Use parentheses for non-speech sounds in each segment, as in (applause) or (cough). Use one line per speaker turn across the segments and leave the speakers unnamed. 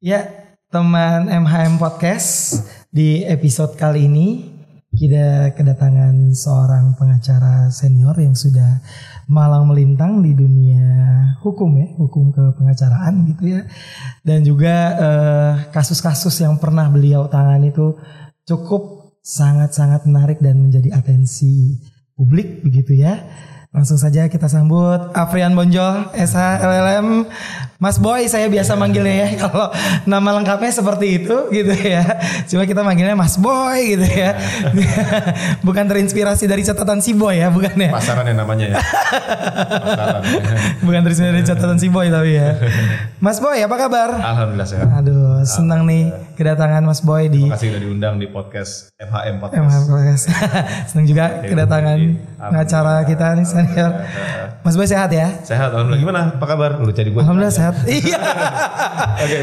Ya, teman MHM Podcast di episode kali ini kita kedatangan seorang pengacara senior yang sudah malang melintang di dunia hukum ya, hukum ke pengacaraan gitu ya. Dan juga eh, kasus-kasus yang pernah beliau tangani itu cukup sangat-sangat menarik dan menjadi atensi publik begitu ya. Langsung saja kita sambut Afrian Bonjol, SH LLM. Mas Boy saya biasa manggilnya ya (laughs) kalau nama lengkapnya seperti itu gitu ya. Cuma kita manggilnya Mas Boy gitu ya. (laughs) bukan terinspirasi dari catatan si Boy ya, bukan ya.
Pasaran ya namanya ya. Pasaran. (laughs)
Bukan terinspirasi dari catatan si Boy tapi ya. Mas Boy apa kabar?
Alhamdulillah sehat.
Aduh, senang nih kedatangan Mas Boy di
Terima kasih udah diundang di podcast MHM Podcast.
MHM Podcast. senang juga kedatangan pengacara kita nih senior. Mas Boy sehat ya?
Sehat, alhamdulillah. Gimana? Apa kabar? Lu jadi gue.
Alhamdulillah sehat. (laughs) Iya.
Oke.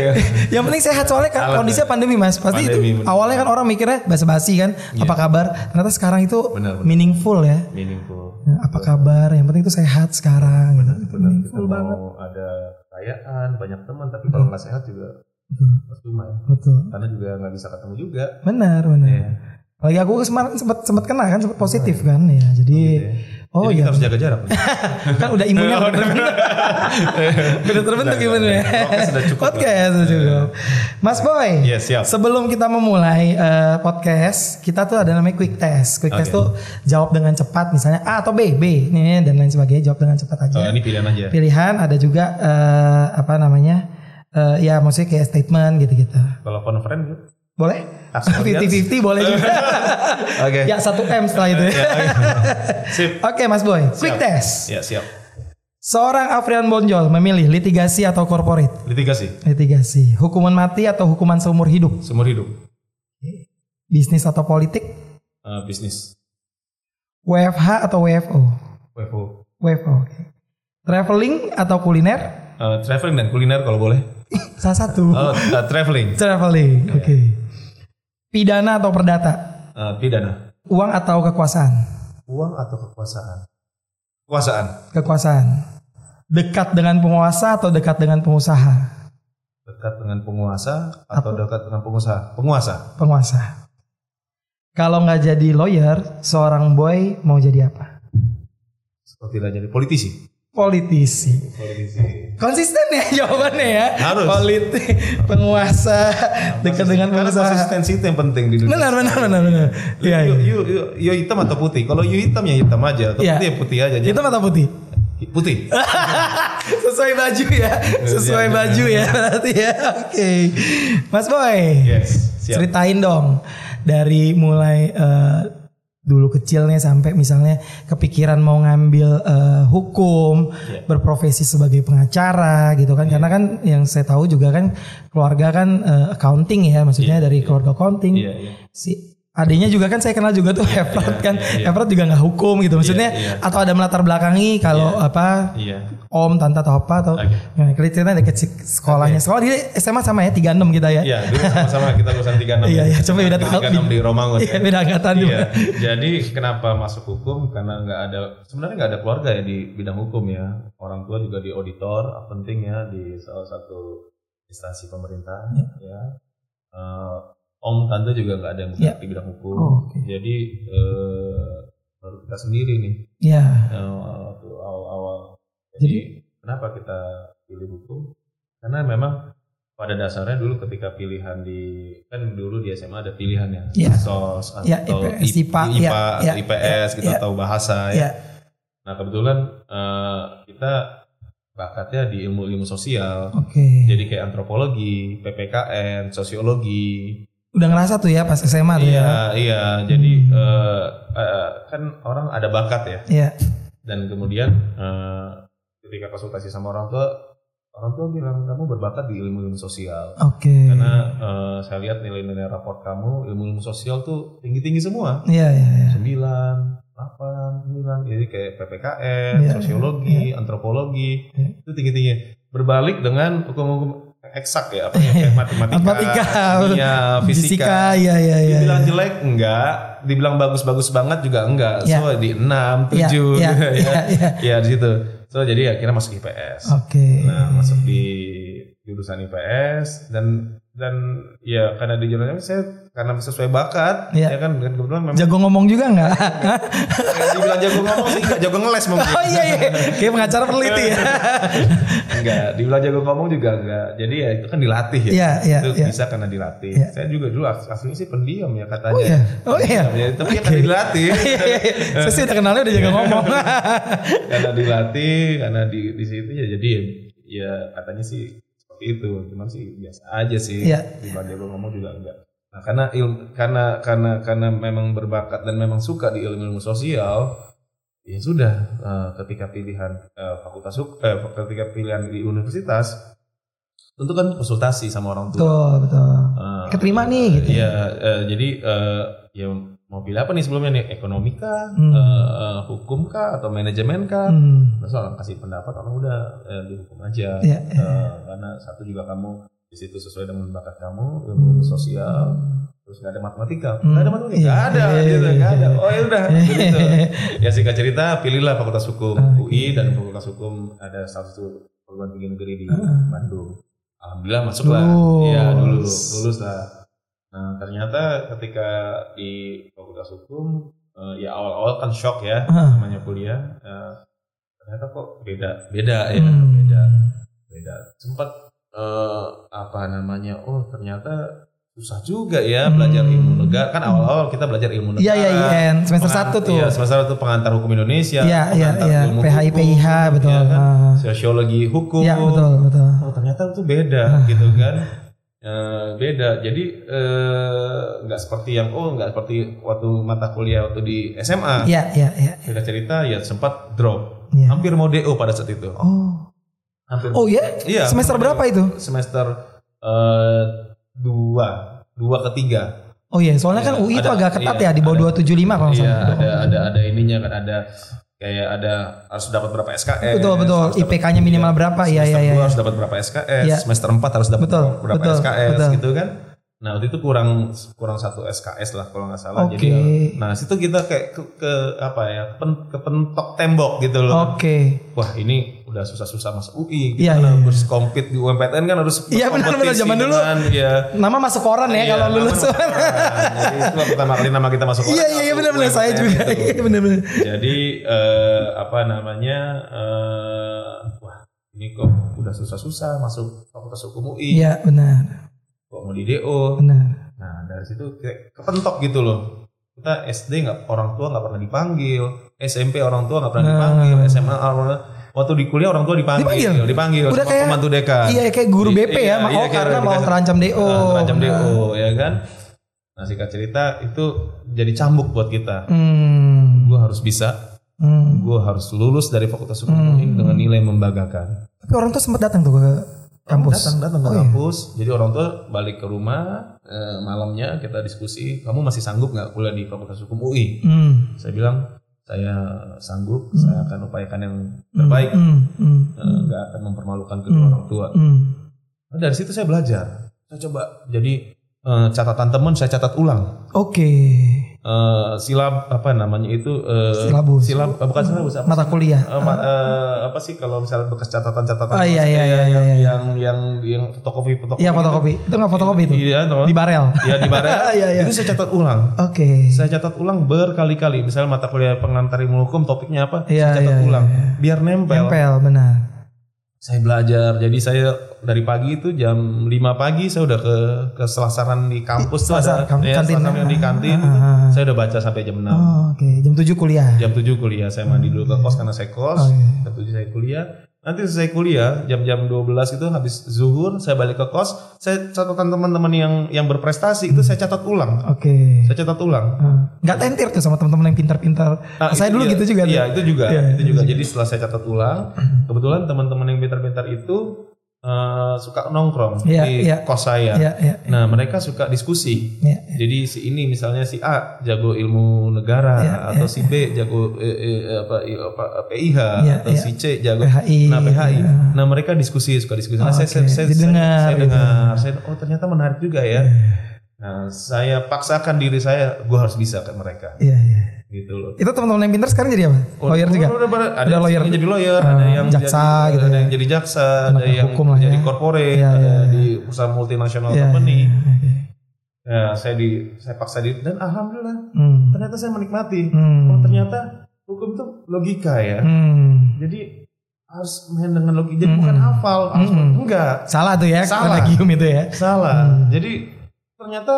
Yang penting sehat soalnya kan kondisinya pandemi mas. Pasti
Pandemi,
itu
bener.
awalnya kan orang mikirnya basa-basi kan. Apa kabar? Ternyata sekarang itu meaningful ya.
Meaningful.
Nah, Apa kabar? Yang penting itu sehat sekarang. gitu. Itu
Benar, kita
meaningful banget.
mau ada kekayaan, banyak teman, tapi kalau nggak sehat juga
Betul. Betul.
Karena juga nggak bisa ketemu juga.
Benar, benar.
Iya.
Lagi aku kemarin sempat sempat kena kan, sempat positif kan ya. Jadi oh,
Jadi
iya.
kita harus jaga jarak. (laughs)
kan udah imunnya (laughs) (laughs) udah terbentuk. udah terbentuk imunnya.
Oke, sudah cukup.
Podcast sudah cukup. Mas Boy.
Iya, siap.
Sebelum kita memulai eh, podcast, kita tuh ada namanya quick test. Quick test
Oke.
tuh jawab dengan cepat misalnya A atau B, B nih dan lain sebagainya jawab dengan cepat aja.
Oh, ini pilihan aja.
Pilihan ada juga eh, apa namanya? eh, ya maksudnya kayak statement gitu-gitu.
Kalau conference gitu.
Boleh?
Ask audience.
50-50 boleh juga. (laughs)
Oke.
ya satu M setelah itu.
Ya, oke. Sip. (laughs)
Oke Mas Boy, quick
Siap.
test.
Ya, siap.
Seorang Afrian Bonjol memilih litigasi atau corporate?
Litigasi.
Litigasi. Hukuman mati atau hukuman seumur hidup?
Seumur hidup.
Bisnis atau politik?
Eh, bisnis.
WFH atau WFO?
WFO.
WFO. oke. Traveling atau kuliner?
Eh, traveling dan kuliner kalau boleh.
Salah satu.
Oh, eh, traveling.
Traveling. Oke. Pidana atau perdata?
Eh, pidana.
Uang atau kekuasaan?
Uang atau kekuasaan? Kekuasaan.
Kekuasaan. Dekat dengan penguasa atau dekat dengan pengusaha?
Dekat dengan penguasa atau dekat dengan pengusaha? Penguasa.
Penguasa. Kalau nggak jadi lawyer, seorang boy mau jadi apa?
Seperti tidak jadi politisi.
Politisi.
Politisi.
Konsisten ya jawabannya ya.
Harus.
Politik, penguasa, dekat dengan
Karena
pengusaha.
konsistensi itu yang penting di dunia.
Benar, benar, benar, benar. Iya,
Yu,
iya.
yu, yu, yu hitam atau putih? Kalau yu hitam ya hitam aja, atau
Iya.
putih ya putih aja.
Hitam atau putih?
Putih. (laughs)
Sesuai baju ya. Sesuai
Iya, iya.
baju ya berarti ya. Oke. Mas Boy.
Yes. Siap.
Ceritain dong dari mulai eh, dulu kecilnya sampai misalnya kepikiran mau ngambil eh, hukum,
Iya.
berprofesi sebagai pengacara gitu kan. Karena kan yang saya tahu juga kan keluarga kan eh, accounting ya, maksudnya dari keluarga accounting.
Iya, iya.
Si adiknya juga kan saya kenal juga tuh Efrat kan.
iya, iya.
Efrat juga nggak hukum gitu. Maksudnya
iya.
atau ada melatar belakangi kalau apa
Iya.
om, tante atau apa atau
Oke.
nah, kita cerita dekat si- sekolahnya. Sekolah di SMA sama ya 36 kita ya.
Iya, dulu sama-sama kita lulusan 36.
Iya, iya, cuma beda tahun.
36 di Romangun.
Iya, beda angkatan juga.
Iya. Jadi kenapa masuk hukum? Karena nggak ada sebenarnya nggak ada keluarga ya di bidang hukum ya. Orang tua juga di auditor, penting ya di salah satu instansi pemerintah ya. Eh, om tante juga nggak ada yang bergerak
Iya.
di bidang hukum.
Oh, oke.
Jadi eh, baru kita sendiri nih
Iya.
eh, waktu awal-awal. Jadi, kenapa kita pilih hukum? Karena memang pada dasarnya dulu ketika pilihan di kan dulu di SMA ada pilihannya
Iya.
sos atau
Iya, IPS, IPA,
IPA,
iya, iya,
IPS gitu
iya.
atau bahasa
Iya.
ya. Nah kebetulan eh, kita bakatnya di ilmu-ilmu sosial.
Oke.
Jadi kayak antropologi, PPKN, sosiologi.
Udah ngerasa tuh ya pas SMA tuh ya.
Iya, iya. Jadi eh, eh, kan orang ada bakat ya.
Iya.
Dan kemudian eh, ketika konsultasi sama orang tua, orang tua bilang kamu berbakat di ilmu-ilmu sosial.
Oke.
Karena eh, saya lihat nilai-nilai raport kamu ilmu-ilmu sosial tuh tinggi-tinggi semua.
Iya, iya, iya.
9, 8, 9. Jadi kayak PPKN,
Iya,
sosiologi, antropologi,
Iya.
itu tinggi-tinggi. Berbalik dengan hukum-hukum eksak ya, apa ya, matematika,
Matematika,
kimia, fisika.
Iya, iya, iya.
Dibilang
iya.
jelek enggak, dibilang bagus-bagus banget juga enggak.
Iya.
So di 6, 7
Iya,
gitu
iya,
ya.
iya, iya.
Ya di situ. So jadi akhirnya masuk IPS.
Oke.
Nah, masuk di jurusan IPS dan dan ya karena di jurusan saya karena sesuai bakat
Iya.
ya kan dan kebetulan memang
Jago ngomong juga nggak?
dibilang jago ngomong sih nggak jago ngeles mungkin
oh iya iya. Kayak pengacara peneliti ya.
enggak dibilang jago ngomong juga enggak jadi ya itu kan dilatih ya
Iya, iya,
itu
iya.
bisa karena dilatih
Iya.
saya juga dulu as- aslinya sih pendiam ya katanya
Oh iya. Oh iya.
Ya, tapi ya karena dilatih (laughs)
iya, iya. Saya sih udah kenalnya udah jago ngomong.
karena dilatih karena di di situ ya jadi ya, ya katanya sih seperti itu cuman sih biasa aja sih
Iya.
di jago ngomong juga enggak nah karena ilmu karena karena karena memang berbakat dan memang suka di ilmu ilmu sosial ya sudah eh, ketika pilihan eh, fakultas eh, ketika pilihan di universitas tentu kan konsultasi sama orang tua
betul betul.
Eh,
Keterima nih gitu.
Iya, eh, jadi eh, ya mau pilih apa nih sebelumnya nih? Ekonomi kah,
Hmm.
Eh, hukum kah, atau manajemen kah?
Hmm.
Terus orang kasih pendapat, orang udah eh, di hukum aja.
Iya,
Eh, karena satu juga kamu di situ sesuai dengan bakat kamu, ilmu sosial, terus nggak ada matematika,
Hmm.
nggak ada matematika,
Iya,
nggak ada,
iya,
gitu,
iya,
nggak ada.
iya.
Oh ya udah, (laughs) gitu. Ya singkat cerita, pilihlah Fakultas Hukum
Ah,
UI dan Fakultas Hukum ada salah satu perguruan tinggi negeri di
Ah.
Bandung. Alhamdulillah masuk lah.
Lulus.
Iya dulu lulus lah. Nah ternyata ketika di Fakultas Hukum eh, ya awal-awal kan shock ya
Ah.
namanya kuliah. Eh, ternyata kok beda beda ya
Hmm.
beda beda. Sempat eh, apa namanya? Oh ternyata susah juga ya belajar
Hmm.
ilmu negara. Kan awal-awal kita belajar ilmu negara.
Iya iya IN semester 1 tuh.
Iya, semester satu pengantar hukum Indonesia.
Iya iya
pengantar
iya.
ilmu
PHI
hukum,
PIH betul.
ya kan?
Ah.
Sosiologi hukum.
Iya betul betul.
Oh ternyata itu beda gitu kan. Eh, beda. Jadi eh, nggak seperti yang oh nggak seperti waktu mata kuliah waktu di SMA.
Iya iya iya.
Kita cerita ya sempat drop.
Iya.
Hampir mau DO pada saat itu.
Oh.
Hampir.
Oh iya?
Iya.
Semester berapa itu?
Semester eh, dua, dua ketiga.
Oh iya, soalnya kan
Iya,
UI itu
ada-
agak ketat
iya,
ya di bawah 275 kalau nggak
Iya, ada ada ada ininya kan ada kayak ada harus dapat berapa SKS.
Betul betul. IPK-nya minimal berapa? Iya
semester
iya iya.
dua harus dapat berapa SKS,
Iya.
semester 4 harus dapat
Betul,
berapa
betul,
SKS
betul.
gitu kan. Nah, waktu itu kurang kurang satu SKS lah kalau nggak salah.
Oke.
Jadi nah, situ kita kayak ke, ke apa ya? Kepen, kepentok tembok gitu loh.
Oke.
Wah, ini udah susah-susah masuk UI.
Iya,
Kita
iya,
harus compete di UMPTN kan harus
Iya, benar, benar.
berkompetisi
Zaman dulu
dengan, ya,
Nama masuk koran ya
Iya,
kalau lulus.
koran. Jadi itu pertama kali nama kita masuk
Iya
koran,
iya iya
waktu
benar benar saya juga.
gitu.
Iya benar benar.
Jadi eh, apa namanya? eh, wah, ini kok udah susah-susah masuk Fakultas Hukum UI.
Iya benar.
Kok mau di DO?
Benar.
Nah, dari situ kayak kepentok gitu loh. Kita SD nggak orang tua nggak pernah dipanggil, SMP orang tua nggak pernah
Nah.
dipanggil, SMA orang waktu di kuliah orang tua dipanggil,
Dipanggil?
dipanggil,
Udah
sama
kayak-
pembantu dekan.
Iya kayak guru BP
Iya,
ya, mak-
iya,
oh karena mau terancam DO.
Nah, terancam
Benar.
DO ya kan. Nah singkat cerita itu jadi cambuk buat kita.
Hmm.
Gue harus bisa,
Hmm.
gue harus lulus dari Fakultas Hukum
Hmm.
dengan nilai membanggakan.
Tapi orang tuh sempat datang tuh ke kampus.
Datang datang ke
Oh, iya.
kampus. Jadi orang tua balik ke rumah eh, malamnya kita diskusi. Kamu masih sanggup nggak kuliah di Fakultas Hukum UI?
Hmm.
Saya bilang saya sanggup. Saya akan upayakan yang terbaik.
Hmm. Hmm.
Eh, nggak akan mempermalukan kedua
Hmm.
orang tua.
Hmm.
Nah, dari situ saya belajar. Saya coba jadi eh, catatan teman saya catat ulang.
Oke.
Eh, silab apa namanya itu eh,
Silabus.
silab eh, bukan silabus apa
Mata kuliah.
Eh, ma- eh, apa sih kalau misalnya bekas catatan-catatan
Oh, iya, iya,
kayak
iya,
yang,
iya, iya.
yang yang yang fotokopi fotokopi
Iya fotokopi. Itu nggak fotokopi itu.
iya.
Di barel.
Iya, di barel (laughs)
Iya, iya.
itu saya catat ulang
Oke.
saya catat ulang berkali-kali misalnya mata kuliah pengantar ilmu hukum topiknya apa
Iya,
saya catat
iya,
ulang
iya.
biar nempel.
Nempel benar.
Saya belajar jadi saya dari pagi itu jam 5 pagi saya udah ke ke selasaran di kampus tuh
Selasar,
ada
kam-
ya,
kantin.
yang di kantin
Ah, ah,
saya udah baca sampai jam 6
Oh, Oke. Jam 7 kuliah.
jam 7 kuliah saya mandi dulu ke kos karena saya kos
Oh, iya.
jam 7 saya kuliah nanti selesai kuliah jam-jam 12 itu habis zuhur saya balik ke kos saya catatan teman-teman yang yang berprestasi itu saya catat ulang
Oke.
saya catat ulang
Ah. Nggak tentir tuh sama teman-teman yang pintar-pintar.
Ah,
saya dulu
dia.
gitu juga. tuh.
Iya, itu juga.
Iya,
itu juga. Jadi setelah saya catat ulang, kebetulan teman-teman yang pintar-pintar itu eh, suka nongkrong
Iya,
di
iya.
kos saya.
Iya, iya.
Nah, mereka suka diskusi.
Iya.
Jadi si ini misalnya si A jago ilmu negara
Iya,
atau si B jago eh, eh, apa, apa PIH
Iya,
atau
iya.
si C jago
PHI.
nah PHI.
Iya.
Nah, mereka diskusi suka diskusi. Nah,
Oh,
saya, saya,
oke.
saya, saya,
Didengar
saya
gitu.
dengar. Saya oh ternyata menarik juga ya. Nah, saya paksakan diri saya, gue harus bisa kayak mereka.
Iya, iya.
Gitu loh.
Itu teman-teman yang pintar sekarang jadi apa? Lawyer juga.
Udah, udah, ada
lawyer.
yang jadi lawyer,
Ah,
ada yang
jaksa
jadi,
gitu
ada
ya.
yang jadi jaksa, ada yang
hukum lah ya.
jadi corporate,
Iya,
ada
iya,
di perusahaan multinasional
Iya,
company.
iya, oke.
Ya, saya di saya paksa di dan alhamdulillah
Hmm.
ternyata saya menikmati.
Hmm.
Oh, ternyata hukum itu logika ya.
Hmm.
Jadi harus main dengan logika. Jadi
Hmm.
bukan hafal, harus
Hmm.
enggak.
Salah tuh ya,
Salah.
Itu ya.
Salah.
Hmm.
Jadi ternyata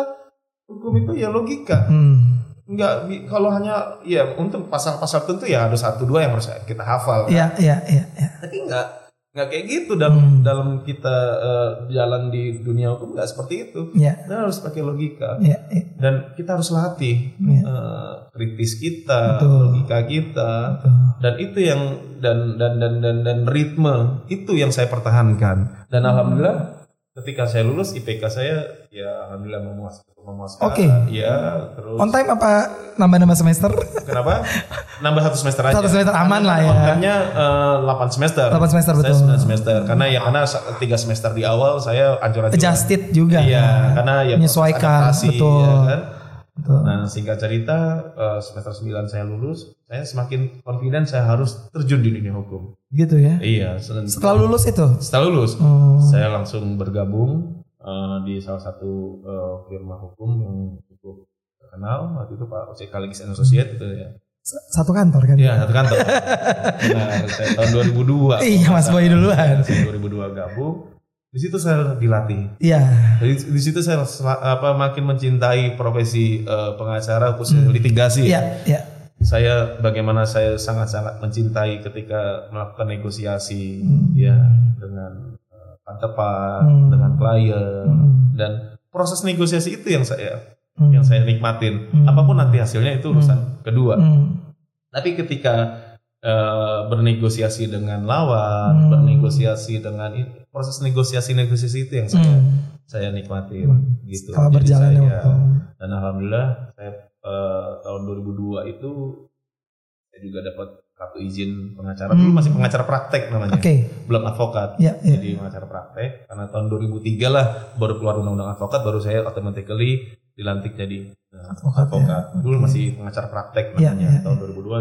hukum itu ya logika.
Hmm.
Enggak kalau hanya ya untuk pasal-pasal tentu ya ada satu dua yang harus kita hafal. kan.
Iya, iya, iya, iya.
Tapi enggak enggak kayak gitu dalam
Hmm.
dalam kita eh, jalan di dunia hukum enggak seperti itu.
Iya,
Kita harus pakai logika
iya, iya.
dan kita harus latih
Iya.
eh, kritis kita,
Betul.
logika kita
Betul.
dan itu yang dan dan dan dan dan ritme itu yang saya pertahankan dan
Hmm.
alhamdulillah ketika saya lulus IPK saya ya alhamdulillah memuas memuaskan
Oke.
ya terus
On time apa nambah-nambah semester?
kenapa nambah satu semester aja
Satu semester aman lah ya.
kontennya eh, 8 semester
8 semester,
saya
betul.
9 semester karena ya karena tiga semester di awal saya ancur-ancuran
Adjusted juga.
iya karena ya
Menyesuaikan,
adaptasi,
betul.
ya kan
Betul.
Nah, singkat cerita, eh, semester 9 saya lulus, saya semakin confident saya harus terjun di dunia hukum.
Gitu ya.
Iya,
Setelah lulus itu.
setelah lulus,
Oh.
saya langsung bergabung eh, di salah satu eh, firma hukum yang cukup terkenal waktu itu Pak OCK Legis and Associate itu ya.
Satu kantor kan?
Iya, satu kantor. nah, tahun 2002.
Iya, Mas Boy duluan.
Saya 2002 gabung. Di situ saya dilatih.
Iya.
Di, di situ saya apa makin mencintai profesi eh, pengacara khususnya litigasi.
Iya, iya.
Saya bagaimana saya sangat-sangat mencintai ketika melakukan negosiasi
Hmm.
ya dengan tepat
Hmm.
dengan klien
Hmm.
dan proses negosiasi itu yang saya
Hmm.
yang saya nikmatin.
Hmm.
Apa pun nanti hasilnya itu urusan kedua.
Hmm.
Tapi ketika eh, bernegosiasi dengan lawan,
Hmm.
bernegosiasi dengan ini, proses negosiasi-negosiasi itu yang saya
Hmm.
saya nikmatin
Hmm.
gitu.
Setelah
Jadi saya-
waktu.
dan alhamdulillah saya eh, tahun 2002 itu saya juga dapat kartu izin pengacara. Dulu
Hmm.
masih pengacara praktek namanya,
Oke.
belum advokat.
Iya, iya.
Jadi pengacara praktek karena tahun 2003 lah baru keluar undang-undang advokat baru saya automatically dilantik jadi eh,
Advokat,
advokat.
ya.
Dulu
Oke.
masih pengacara praktek
Iya,
namanya
iya,
tahun 2002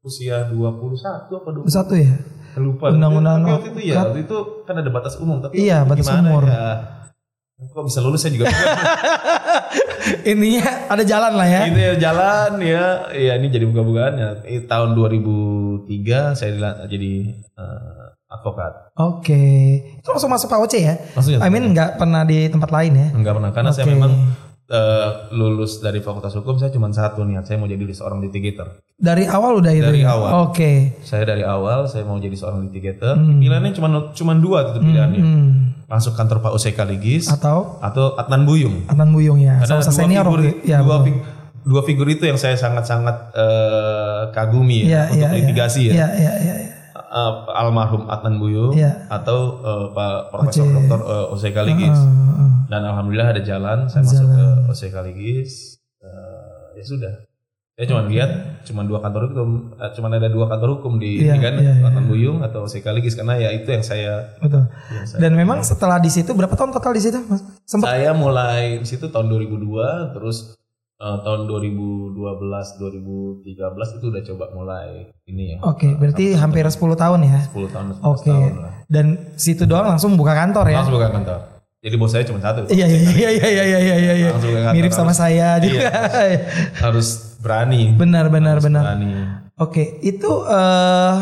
usia 21 apa 20
Satu ya.
lupa.
Undang-undang
waktu itu ya, waktu itu kan ada batas umum tapi
Iya, batas umur.
ya? Kok bisa lulus saya juga. (laughs)
Intinya ada jalan lah ya.
Ini ya jalan ya, ya ini jadi buka-bukaan ya. Tahun 2003 saya jadi eh, advokat.
Oke. Itu langsung masuk Pak Oce ya?
Maksudnya
I mean nggak pernah di tempat lain ya?
enggak pernah karena saya
Oke.
memang eh, lulus dari fakultas hukum saya cuma satu niat saya mau jadi seorang litigator.
Dari awal udah itu
Dari
ya?
awal.
Oke.
Saya dari awal saya mau jadi seorang litigator.
Hmm.
Pilihannya cuma cuma dua itu pilihannya.
Hmm.
Masuk kantor Pak OCK Ligis
Atau
atau Adnan Buyung.
Adnan Buyung ya?
Ada
Sama
dua
senior
figur,
ya,
dua, fig- dua figur itu yang saya sangat-sangat eh, kagumi ya
Iya,
untuk
iya,
litigasi ya.
Iya, iya, iya. iya.
Eh, almarhum Adnan Buyung
Iya.
atau eh, Pak Profesor
Oce.
Dr. eh, OCK Ligis.
Ah, ah.
Dan alhamdulillah ada jalan saya
Ada
masuk ke
jalan.
OCK Ligis. Eh, ya sudah. Saya cuma lihat cuma dua kantor hukum, eh, cuma ada dua kantor hukum di
Iya,
ini kan
iya, iya.
Adnan Buyung atau OCK Ligis karena ya itu yang saya
Betul.
yang saya
Dan memang setelah di situ berapa tahun total di situ? Mas? Sempat
Saya mulai di situ tahun 2002 terus eh, tahun 2012 2013 itu udah coba mulai ini ya.
Oke, berarti hampir 10 tahun ya.
10 tahun 11
Oke.
tahun lah.
Dan situ doang langsung buka kantor ya.
Langsung buka kantor. Jadi bos saya cuma satu.
Iya iya iya iya iya iya iya iya. Mirip sama
Harus-
saya juga.
Harus berani.
benar benar
Harus
benar.
Berani.
Oke, itu eh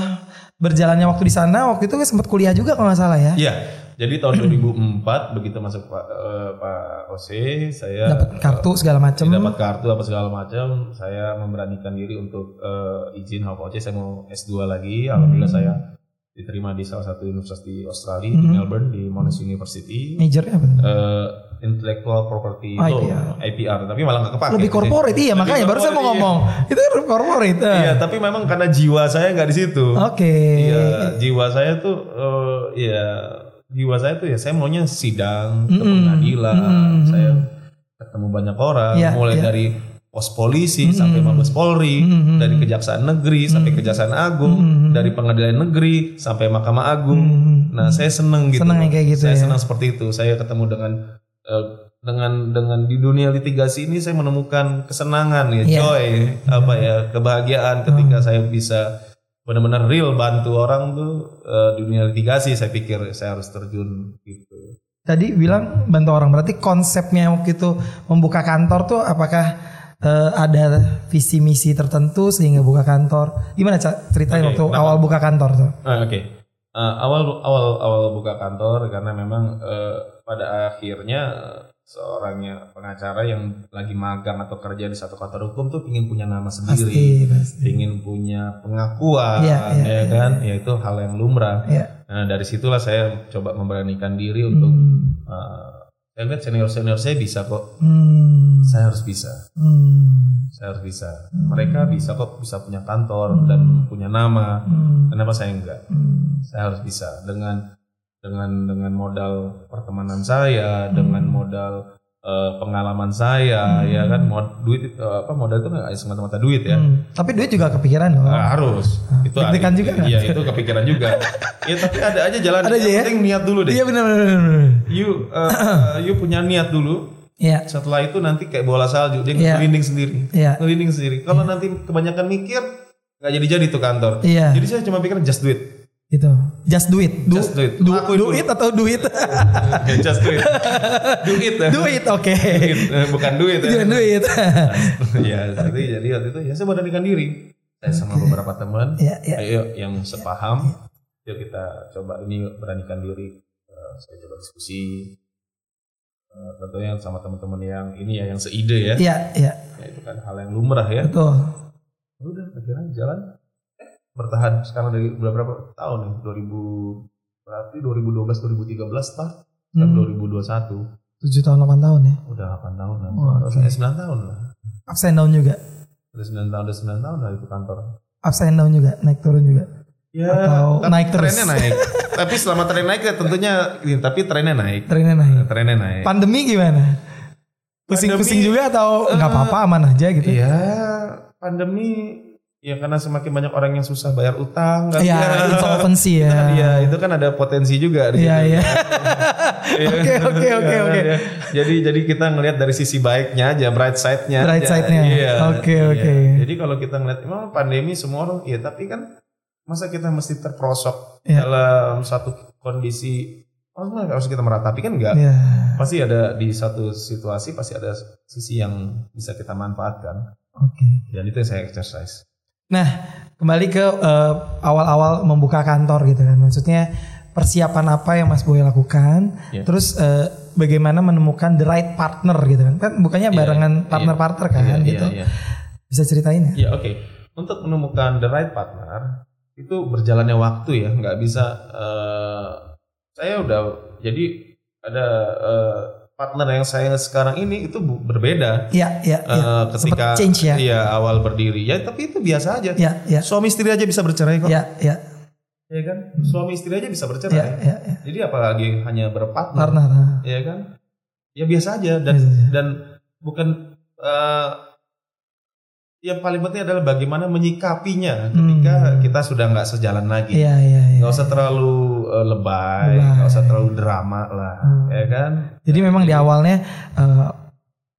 berjalannya waktu di sana waktu itu sempat kuliah juga kalau nggak salah ya.
Iya. Jadi tahun (clears throat) 2004 begitu masuk Pak eh, Pak Ose, saya
Dapat kartu segala macam.
dapat kartu apa segala macam, saya memberanikan diri untuk eh, izin Pak Oce saya mau S2 lagi. Alhamdulillah
Hmm.
saya diterima di salah satu universitas di Australia di
Hmm.
Melbourne di Monash University.
Majornya apa?
Eh, Intellectual Property
Oh,
Law,
IPR.
IPR, tapi malah nggak kepake.
Lebih corporate iya
Lebih
makanya baru saya mau
iya.
ngomong. Itu kan corporate. eh.
Iya, tapi memang karena jiwa saya nggak di situ.
Oke.
Iya, jiwa saya tuh eh, ya jiwa saya tuh ya saya maunya sidang, ke
Mm-mm.
pengadilan,
Mm-mm.
saya ketemu banyak orang,
Iya,
mulai
iya.
dari pos polisi sampai Mabes Polri,
Mm-mm.
dari kejaksaan negeri sampai kejaksaan agung,
Mm-mm.
dari pengadilan negeri sampai mahkamah agung.
Hmm.
Nah, saya seneng gitu.
Seneng kayak gitu
saya
ya.
senang seperti itu. Saya ketemu dengan eh, dengan dengan di dunia litigasi ini saya menemukan kesenangan ya,
Iya.
joy, apa ya, kebahagiaan ketika saya bisa benar-benar real bantu orang tuh eh, di dunia litigasi. Saya pikir saya harus terjun gitu.
Tadi bilang bantu orang berarti konsepnya waktu itu membuka kantor tuh apakah eh, ada visi misi tertentu sehingga buka kantor? Gimana Cak ceritanya
Oke,
waktu
kenapa?
awal buka kantor tuh?
Ah, Oke, Eh, awal awal awal buka kantor karena memang eh, pada akhirnya seorangnya pengacara yang lagi magang atau kerja di satu kantor hukum tuh ingin punya nama sendiri,
Pasti, pasti.
ingin punya pengakuan,
Iya, iya,
ya
iya,
kan? Ya itu hal yang lumrah.
Iya.
Nah dari situlah saya coba memberanikan diri untuk
Hmm.
eh, saya lihat senior senior saya bisa kok,
Hmm.
saya harus bisa,
Hmm.
saya harus bisa.
Hmm.
Mereka bisa kok bisa punya kantor dan punya nama.
Hmm.
Kenapa saya enggak?
Hmm.
saya harus bisa dengan dengan dengan modal pertemanan saya, dengan modal eh, pengalaman saya, ya kan mod, duit eh, apa modal itu nggak semata-mata duit ya.
Hmm. Tapi duit juga kepikiran loh.
Ah, harus itu
deg-degan juga?
Iya itu kepikiran juga. ya tapi ada aja jalan.
Ada aja ya?
penting niat dulu deh.
Iya benar benar.
You eh, you punya niat dulu.
Iya.
Setelah itu nanti kayak bola salju dia
Iya.
ngelinding sendiri.
Iya.
Ngelinding sendiri. Kalau nanti kebanyakan mikir nggak jadi-jadi tuh kantor.
Iya.
Jadi saya cuma pikir just do it.
Itu. Just do it. Do,
Just do it.
Do,
Lakuin
do
dulu.
it atau do it? (laughs)
just do it. Do it. (laughs)
do it, oke.
Duit, eh, bukan duit ya.
Jangan do it. (laughs)
ya, jadi jadi waktu itu ya saya beranikan diri. Saya sama beberapa teman,
Iya, iya.
ayo yang sepaham, yuk kita coba ini beranikan diri. Eh, saya coba diskusi. Eh, tentunya sama teman-teman yang ini ya, yang seide ya.
Iya, iya.
Ya, itu kan hal yang lumrah ya.
Betul.
Udah, akhirnya jalan. Eh, bertahan sekarang dari berapa tahun nih? 2000 berarti 2012 2013 start.
Hmm.
2021
7 tahun 8 tahun ya.
udah 8 tahun lah.
Oh,
Harus
oke.
9 tahun lah.
Ups and down juga.
Udah 9 tahun, udah 9 tahun lah itu kantor.
Ups and down juga, naik turun juga.
Ya,
Atau naik terus.
Trennya naik. (laughs) tapi selama tren naik ya tentunya, ini, tapi trennya naik.
Trennya naik.
Trennya naik.
Pandemi gimana? Pusing-pusing juga atau nggak apa-apa aman aja gitu?
Iya, pandemi ya karena semakin banyak orang yang susah bayar utang kan.
Iya,
ya.
insolvency
Itu
ya.
kan, Iya, itu kan ada potensi juga di
Iya, iya.
Iya. (laughs)
Oke, oke, oke,
Iya,
oke.
iya. Jadi jadi kita ngelihat dari sisi baiknya aja, bright side-nya.
Bright side-nya.
Iya.
Oke,
iya.
oke.
Jadi kalau kita ngeliat memang pandemi semua orang, iya tapi kan masa kita mesti terperosok
Iya.
dalam satu kondisi oh enggak, harus kita meratapi kan enggak.
Iya.
Pasti ada di satu situasi pasti ada sisi yang bisa kita manfaatkan.
Oke.
Dan itu yang saya exercise.
Nah, kembali ke eh, awal-awal membuka kantor gitu kan. Maksudnya persiapan apa yang Mas Boy lakukan?
Iya.
Terus eh, bagaimana menemukan the right partner gitu kan? Kan bukannya
Iya,
barengan
iya.
partner-partner kan
Iya,
gitu.
Iya, iya.
Bisa ceritain ya?
Ya oke. Untuk menemukan the right partner itu berjalannya waktu ya, nggak bisa. eh, saya udah jadi ada eh, partner yang saya sekarang ini itu berbeda.
Iya, iya, iya.
Eh, ketika
change ya?
iya, awal berdiri ya, tapi itu biasa aja.
Iya, iya.
Suami istri aja bisa bercerai kok,
Iya, iya.
ya kan? Suami istri aja bisa
Iya,
bercerai.
iya, iya.
Jadi apalagi hanya berpartner,
Partner. ah.
ya kan? Ya biasa aja dan
Biasa aja.
dan bukan eh, yang paling penting adalah bagaimana menyikapinya ketika
Hmm.
kita sudah nggak sejalan lagi.
Iya, iya, iya.
Nggak usah terlalu eh, lebay,
Lebay.
nggak usah terlalu drama lah,
Hmm.
ya kan?
Jadi memang di awalnya eh,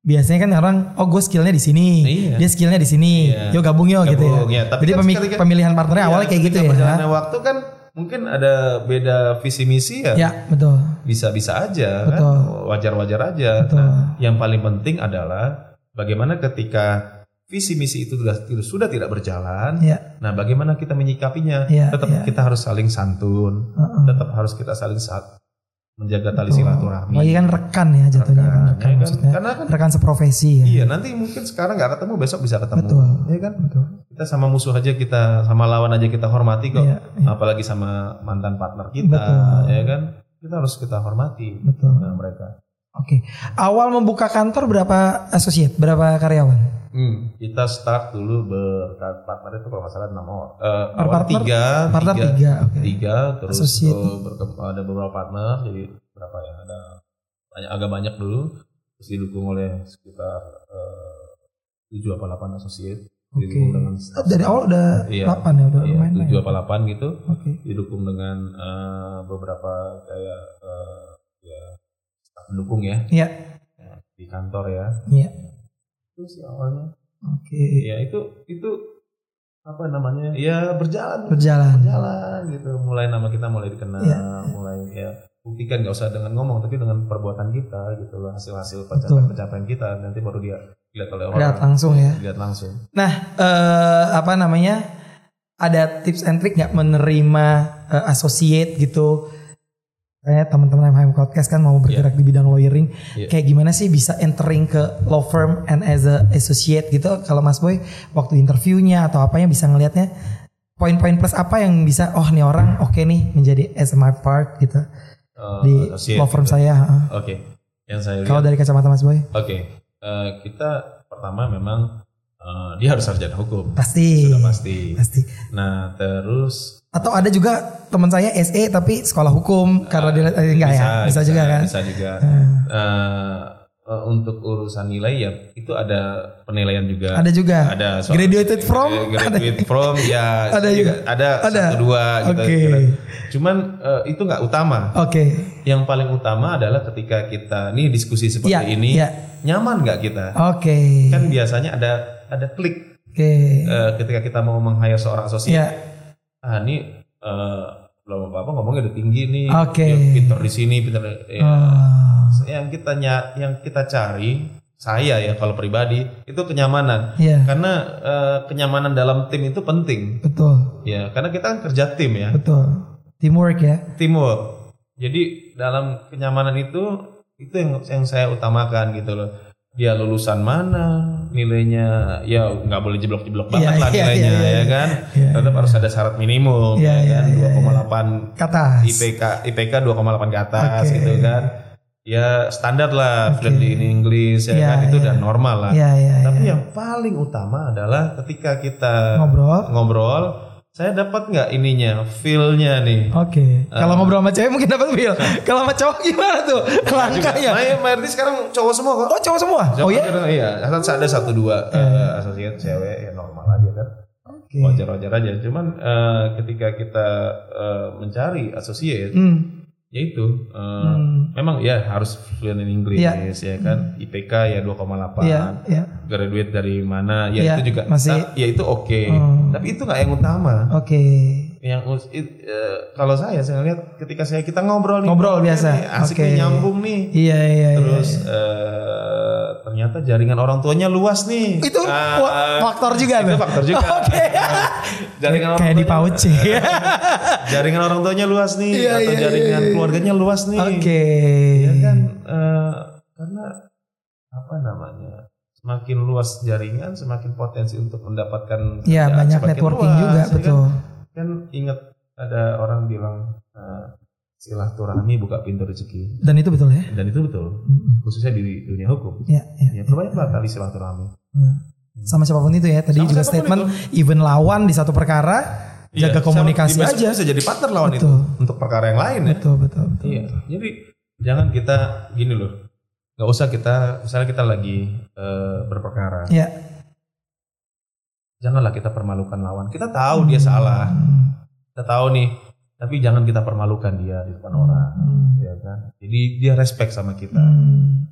biasanya kan orang oh gue skillnya di sini,
Iya.
dia skillnya di sini,
Iya.
yuk gabung yuk gitu ya.
Gabung, ya. Tapi
Jadi
kan
pemi-
ketika-
pemilihan partnernya
Iya,
awalnya kayak gitu ya.
Berjalannya waktu kan mungkin ada beda visi misi ya.
Ya betul.
Bisa-bisa aja
Betul.
kan, wajar-wajar aja.
Betul.
Nah, yang paling penting adalah bagaimana ketika visi misi itu sudah sudah tidak berjalan.
Ya.
Nah, bagaimana kita menyikapinya?
Iya,
tetap
iya.
kita harus saling santun,
Heeh.
tetap harus kita saling sa- menjaga tali silaturahmi.
Apalagi kan rekan ya jatuhnya kan,
Rekan,
rekan
ya kan?
maksudnya.
Karena kan
Rekan seprofesi ya.
iya nanti mungkin sekarang nggak ketemu besok bisa ketemu.
Betul.
Iya kan?
Betul.
Kita sama musuh aja kita sama lawan aja kita hormati kok.
Iya, iya.
Apalagi sama mantan partner kita,
Betul.
ya kan? Kita harus kita hormati
Betul.
nah, mereka.
Oke. Awal membuka kantor berapa associate? Berapa karyawan?
Hmm, kita start dulu berpartner itu kalau nggak salah enam orang. Eh,
Per partner?
tiga,
Partner
tiga,
tiga. Oke.
tiga, terus
Associate.
berke- ada beberapa partner, jadi berapa ya? Ada banyak agak banyak dulu, terus didukung oleh sekitar eh, tujuh apa delapan associate.
Oke.
Didukung dengan staff-
Dari awal udah
Iya.
8 ya udah
iya,
lumayan. lah
tujuh
ya.
apa delapan gitu,
Oke.
didukung dengan eh, beberapa kayak eh, ya pendukung ya
Iya.
di kantor ya.
Iya.
Itu sih awalnya.
Oke.
Ya itu itu apa namanya? Ya berjalan
Berjalan.
berjalan gitu. Mulai nama kita mulai dikenal,
Iya.
mulai ya buktikan nggak usah dengan ngomong tapi dengan perbuatan kita gitu loh hasil-hasil
Betul.
pencapaian-pencapaian kita nanti baru dia lihat oleh orang
Lihat langsung ya.
lihat langsung
Nah, eh, apa namanya? Ada tips and trick nggak menerima eh, associate gitu? Kayak teman-teman MHM Podcast kan mau bergerak di bidang lawyering.
Iya.
Kayak gimana sih bisa entering ke law firm and as a associate gitu? Kalau Mas Boy waktu interviewnya atau apanya bisa ngelihatnya poin-poin plus apa yang bisa oh nih orang oke nih menjadi as my part gitu
Eh,
di law firm
gitu.
saya.
oke yang saya lihat
Kalau dari kacamata Mas Boy
Oke, eh, kita pertama memang eh, dia harus sarjana hukum,
pasti
sudah pasti.
pasti.
Nah, terus
Atau ada juga teman saya SE tapi sekolah hukum karena dia eh, enggak ya bisa, juga kan.
Bisa juga. Eh, eh, untuk urusan nilai ya itu ada penilaian juga.
Ada juga.
Ada soal-
Graduated from?
Eh, graduate from ya (laughs)
Ada juga.
ada,
Ada.
satu dua gitu.
Oke.
kira. Cuman eh, itu nggak utama.
Oke.
Yang paling utama adalah ketika kita nih diskusi seperti
Iya,
ini
iya.
nyaman nggak kita?
Oke.
Kan biasanya ada ada klik
Oke.
eh, ketika kita mau meng-hire seorang associate.
Iya.
Ah ini eh, belum apa-apa ngomongnya udah tinggi nih.
Oke.
Ya, pinter di sini, pinter ya.
Oh,
Yang kita yang kita cari saya ya kalau pribadi itu kenyamanan.
Iya.
Karena eh, kenyamanan dalam tim itu penting.
Betul.
Ya, karena kita kan kerja tim ya,
Betul. Teamwork ya.
teamwork. Jadi dalam kenyamanan itu itu yang yang saya utamakan gitu loh. Dia lulusan mana, nilainya ya nggak boleh jeblok-jeblok banget
Iya,
lah
iya,
nilainya
iya, iya.
ya kan.
Iya,
Tetap harus ada syarat minimum
Iya,
ya
iya,
kan
iya,
2,8
Kata.
IPK IPK 2,8 ke atas
Oke.
gitu kan. Ya standar lah
Oke.
fluent in English ya
Iya,
kan itu
iya.
udah normal lah.
Iya, iya,
Tapi
iya.
yang paling utama adalah ketika kita
Ngobrol.
ngobrol, saya dapat nggak ininya, feel-nya nih.
Oke.
Ah.
Kalau ngobrol sama cewek mungkin dapat feel. Kalau sama cowok gimana tuh? Langkahnya.
May- mayoritas sekarang cowok semua kok.
Oh, cowok semua. Oh ya?
Sekarang Iya, asal ada satu dua eh, asosiat cewek ya normal aja kan.
Oke.
Wajar-wajar aja. Cuman eh, ketika kita eh, mencari associate,
Hmm.
Yaitu eh,
Hmm.
memang ya harus fluent in English
Iya.
ya kan. IPK ya 2,8.
Iya, iya.
Graduate dari mana? Ya
Iya,
itu juga
masih-
nah, ya itu oke.
Hmm.
Tapi itu nggak yang utama.
Oke.
Yang us- it- eh, kalau saya saya lihat ketika saya kita ngobrol nih
Ngobrol biasa.
nih, asik nih, nyambung nih.
Iya, iya, iya.
Terus eh, ternyata jaringan orang tuanya luas nih.
Itu wa- faktor juga
Itu faktor juga.
Oke.
Jaringan orang
Kayak di (laughs)
jaringan orang tuanya luas nih
Iya,
atau
iya,
jaringan
iya.
keluarganya luas nih.
Oke.
Ya kan eh, karena apa namanya? Semakin luas jaringan, semakin potensi untuk mendapatkan
Iya, banyak networking
luas,
juga,
ya kan?
betul.
Kan ingat ada orang bilang eh, silaturahmi buka pintu rezeki
Dan itu betul ya?
dan itu betul
Mm-mm.
khususnya di dunia hukum.
Iya, iya.
Ya, perbanyaklah tali silaturahmi.
Hmm. Sama siapa pun itu ya. Tadi
Sama
juga statement even lawan di satu perkara jaga
Iya,
komunikasi
sama-
aja.
Bisa jadi partner lawan
Betul.
itu untuk perkara yang lain ya.
Betul, betul, betul.
Iya. Jadi jangan kita gini loh. nggak usah kita misalnya kita lagi eh, berperkara.
Iya.
Janganlah kita permalukan lawan. Kita tahu dia salah.
Hmm.
Kita tahu nih. Tapi jangan kita permalukan dia di depan orang.
Hmm.
Ya kan? Jadi dia respect sama kita.
Hmm.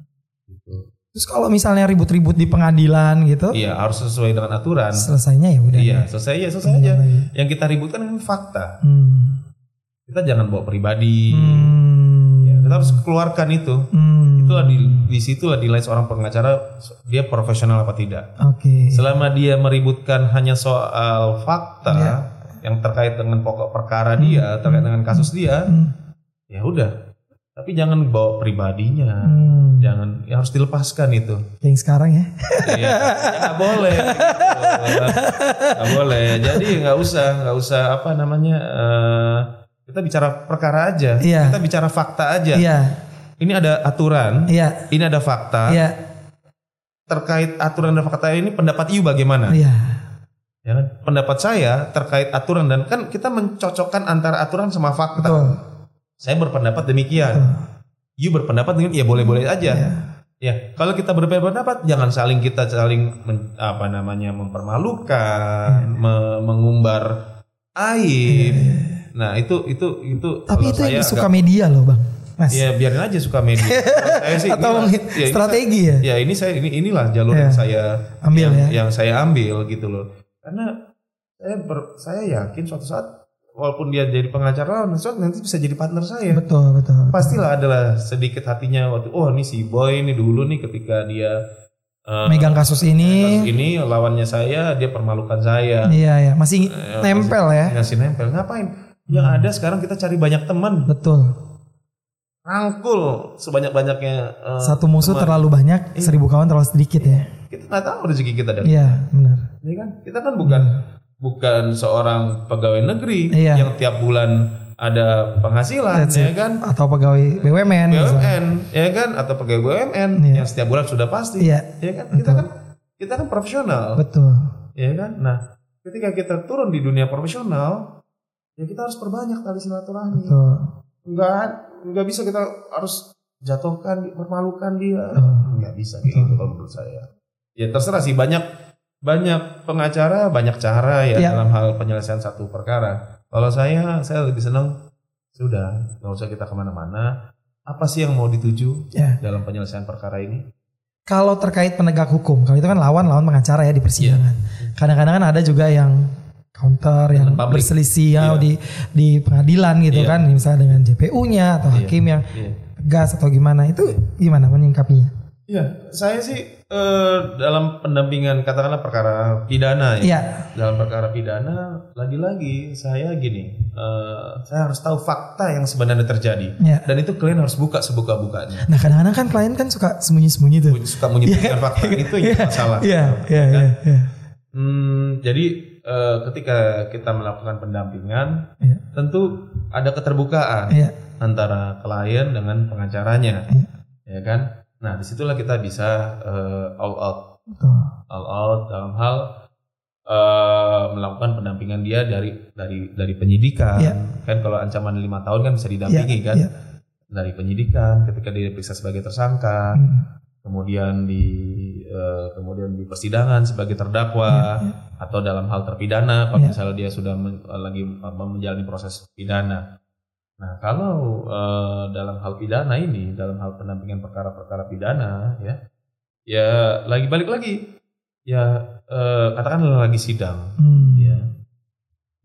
Terus kalau misalnya ribut-ribut di pengadilan gitu,
Iya harus sesuai dengan aturan.
selesainya ya udah.
Iya selesai ya selesai aja. Yang kita ributkan kan fakta.
Hmm.
Kita jangan bawa pribadi.
Hmm.
Ya, kita harus keluarkan itu.
Hmm.
Itulah di di situlah dinilai seorang pengacara dia profesional apa tidak.
Oke.
Selama dia meributkan hanya soal fakta
Iya.
yang terkait dengan pokok perkara dia, terkait dengan kasus dia,
Hmm.
ya udah. Tapi jangan bawa pribadinya.
Hmm.
Jangan ya harus dilepaskan itu.
Yang sekarang ya.
Iya, ya nggak boleh. gitu. Nggak boleh. Jadi nggak usah, nggak usah apa namanya. eh, kita bicara perkara aja.
Iya.
Kita bicara fakta aja.
Iya.
Ini ada aturan.
Iya.
Ini ada fakta.
Iya.
Terkait aturan dan fakta ini pendapat Iu bagaimana?
Iya.
Ya kan? Pendapat saya terkait aturan dan kan kita mencocokkan antara aturan sama fakta.
Betul.
Saya berpendapat demikian.
Betul.
You berpendapat dengan ya boleh-boleh aja.
Iya.
Ya, kalau kita berbeda pendapat jangan saling kita saling men- apa namanya mempermalukan,
Iya.
me- mengumbar aib. Nah, itu itu itu
Tapi itu yang suka
agak-
media loh bang. Mas.
Ya biarin aja suka media. (laughs) Saya sih
Atau
inilah- ya,
strategi ya?
Ya ini saya ini inilah jalur
Ya.
yang saya
Ambil
yang,
ya?
yang saya ambil gitu loh. Karena saya ber- saya yakin suatu saat walaupun dia jadi pengacara nanti bisa jadi partner saya.
Betul, betul.
Pastilah adalah sedikit hatinya waktu oh ini si boy ini dulu nih ketika dia eh,
Megang kasus ini.
kasus ini lawannya saya dia permalukan saya.
Iya, ya. Masih
Eh,
nempel ya.
Ngasih nempel ngapain? Yang ada sekarang kita cari banyak teman,
Betul.
rangkul sebanyak-banyaknya. eh,
Satu musuh
teman.
terlalu banyak, seribu kawan terlalu sedikit ya.
Kita nggak tahu rezeki kita dari
Iya, benar.
Ya kan? Kita kan bukan bukan seorang pegawai negeri
Iya.
yang tiap bulan ada penghasilan,
That's
ya
it.
kan?
Atau pegawai BUMN. misalnya.
BUMN, ya kan? Atau pegawai BUMN
Iya.
yang setiap bulan sudah pasti,
Iya,
ya kan? Kita kan kita kan profesional,
betul.
ya kan? Nah, ketika kita turun di dunia profesional, ya kita harus perbanyak tali silaturahmi.
Betul.
Enggak, enggak bisa kita harus jatuhkan, permalukan dia.
Betul.
Enggak bisa gitu kalau menurut saya. Ya terserah sih banyak banyak pengacara, banyak cara ya
Iya.
dalam hal penyelesaian satu perkara. Kalau saya, saya lebih senang sudah nggak usah kita ke mana-mana. Apa sih yang mau dituju
Ya.
dalam penyelesaian perkara ini?
Kalau terkait penegak hukum, kalau itu kan lawan-lawan pengacara ya di persidangan. Kadang-kadang kan ada juga yang counter yang
publik.
berselisih ya
Iya.
di di pengadilan gitu
Iya.
kan, misalnya dengan JPU-nya atau
Iya.
hakim yang
Iya.
tegas atau gimana itu gimana menyingkapinya?
Iya, saya sih eh, dalam pendampingan katakanlah perkara pidana ya.
Iya,
dalam perkara pidana lagi-lagi saya gini eh, saya harus tahu fakta yang sebenarnya terjadi
Iya.
dan itu kalian harus buka sebuka-bukanya
Nah kadang-kadang kan klien kan suka sembunyi-sembunyi tuh.
suka menyembunyikan fakta itu yang masalah
Iya, iya,
Kan?
iya, iya.
Hmm, jadi eh, ketika kita melakukan pendampingan
Iya.
tentu ada keterbukaan
Iya.
antara klien dengan pengacaranya
Iya.
ya kan nah di situlah kita bisa eh, all out
Betul.
all out dalam hal eh, melakukan pendampingan dia dari dari dari penyidikan
Iya.
kan kalau ancaman lima tahun kan bisa didampingi
Iya,
kan
iya.
dari penyidikan ketika dia diperiksa sebagai tersangka
Hmm.
kemudian di eh, kemudian di persidangan sebagai terdakwa atau dalam hal terpidana kalau
Iya.
misalnya dia sudah men- lagi menjalani proses pidana nah kalau eh, dalam hal pidana ini dalam hal pendampingan perkara-perkara pidana ya ya lagi balik lagi ya eh, katakanlah lagi sidang
Hmm.
ya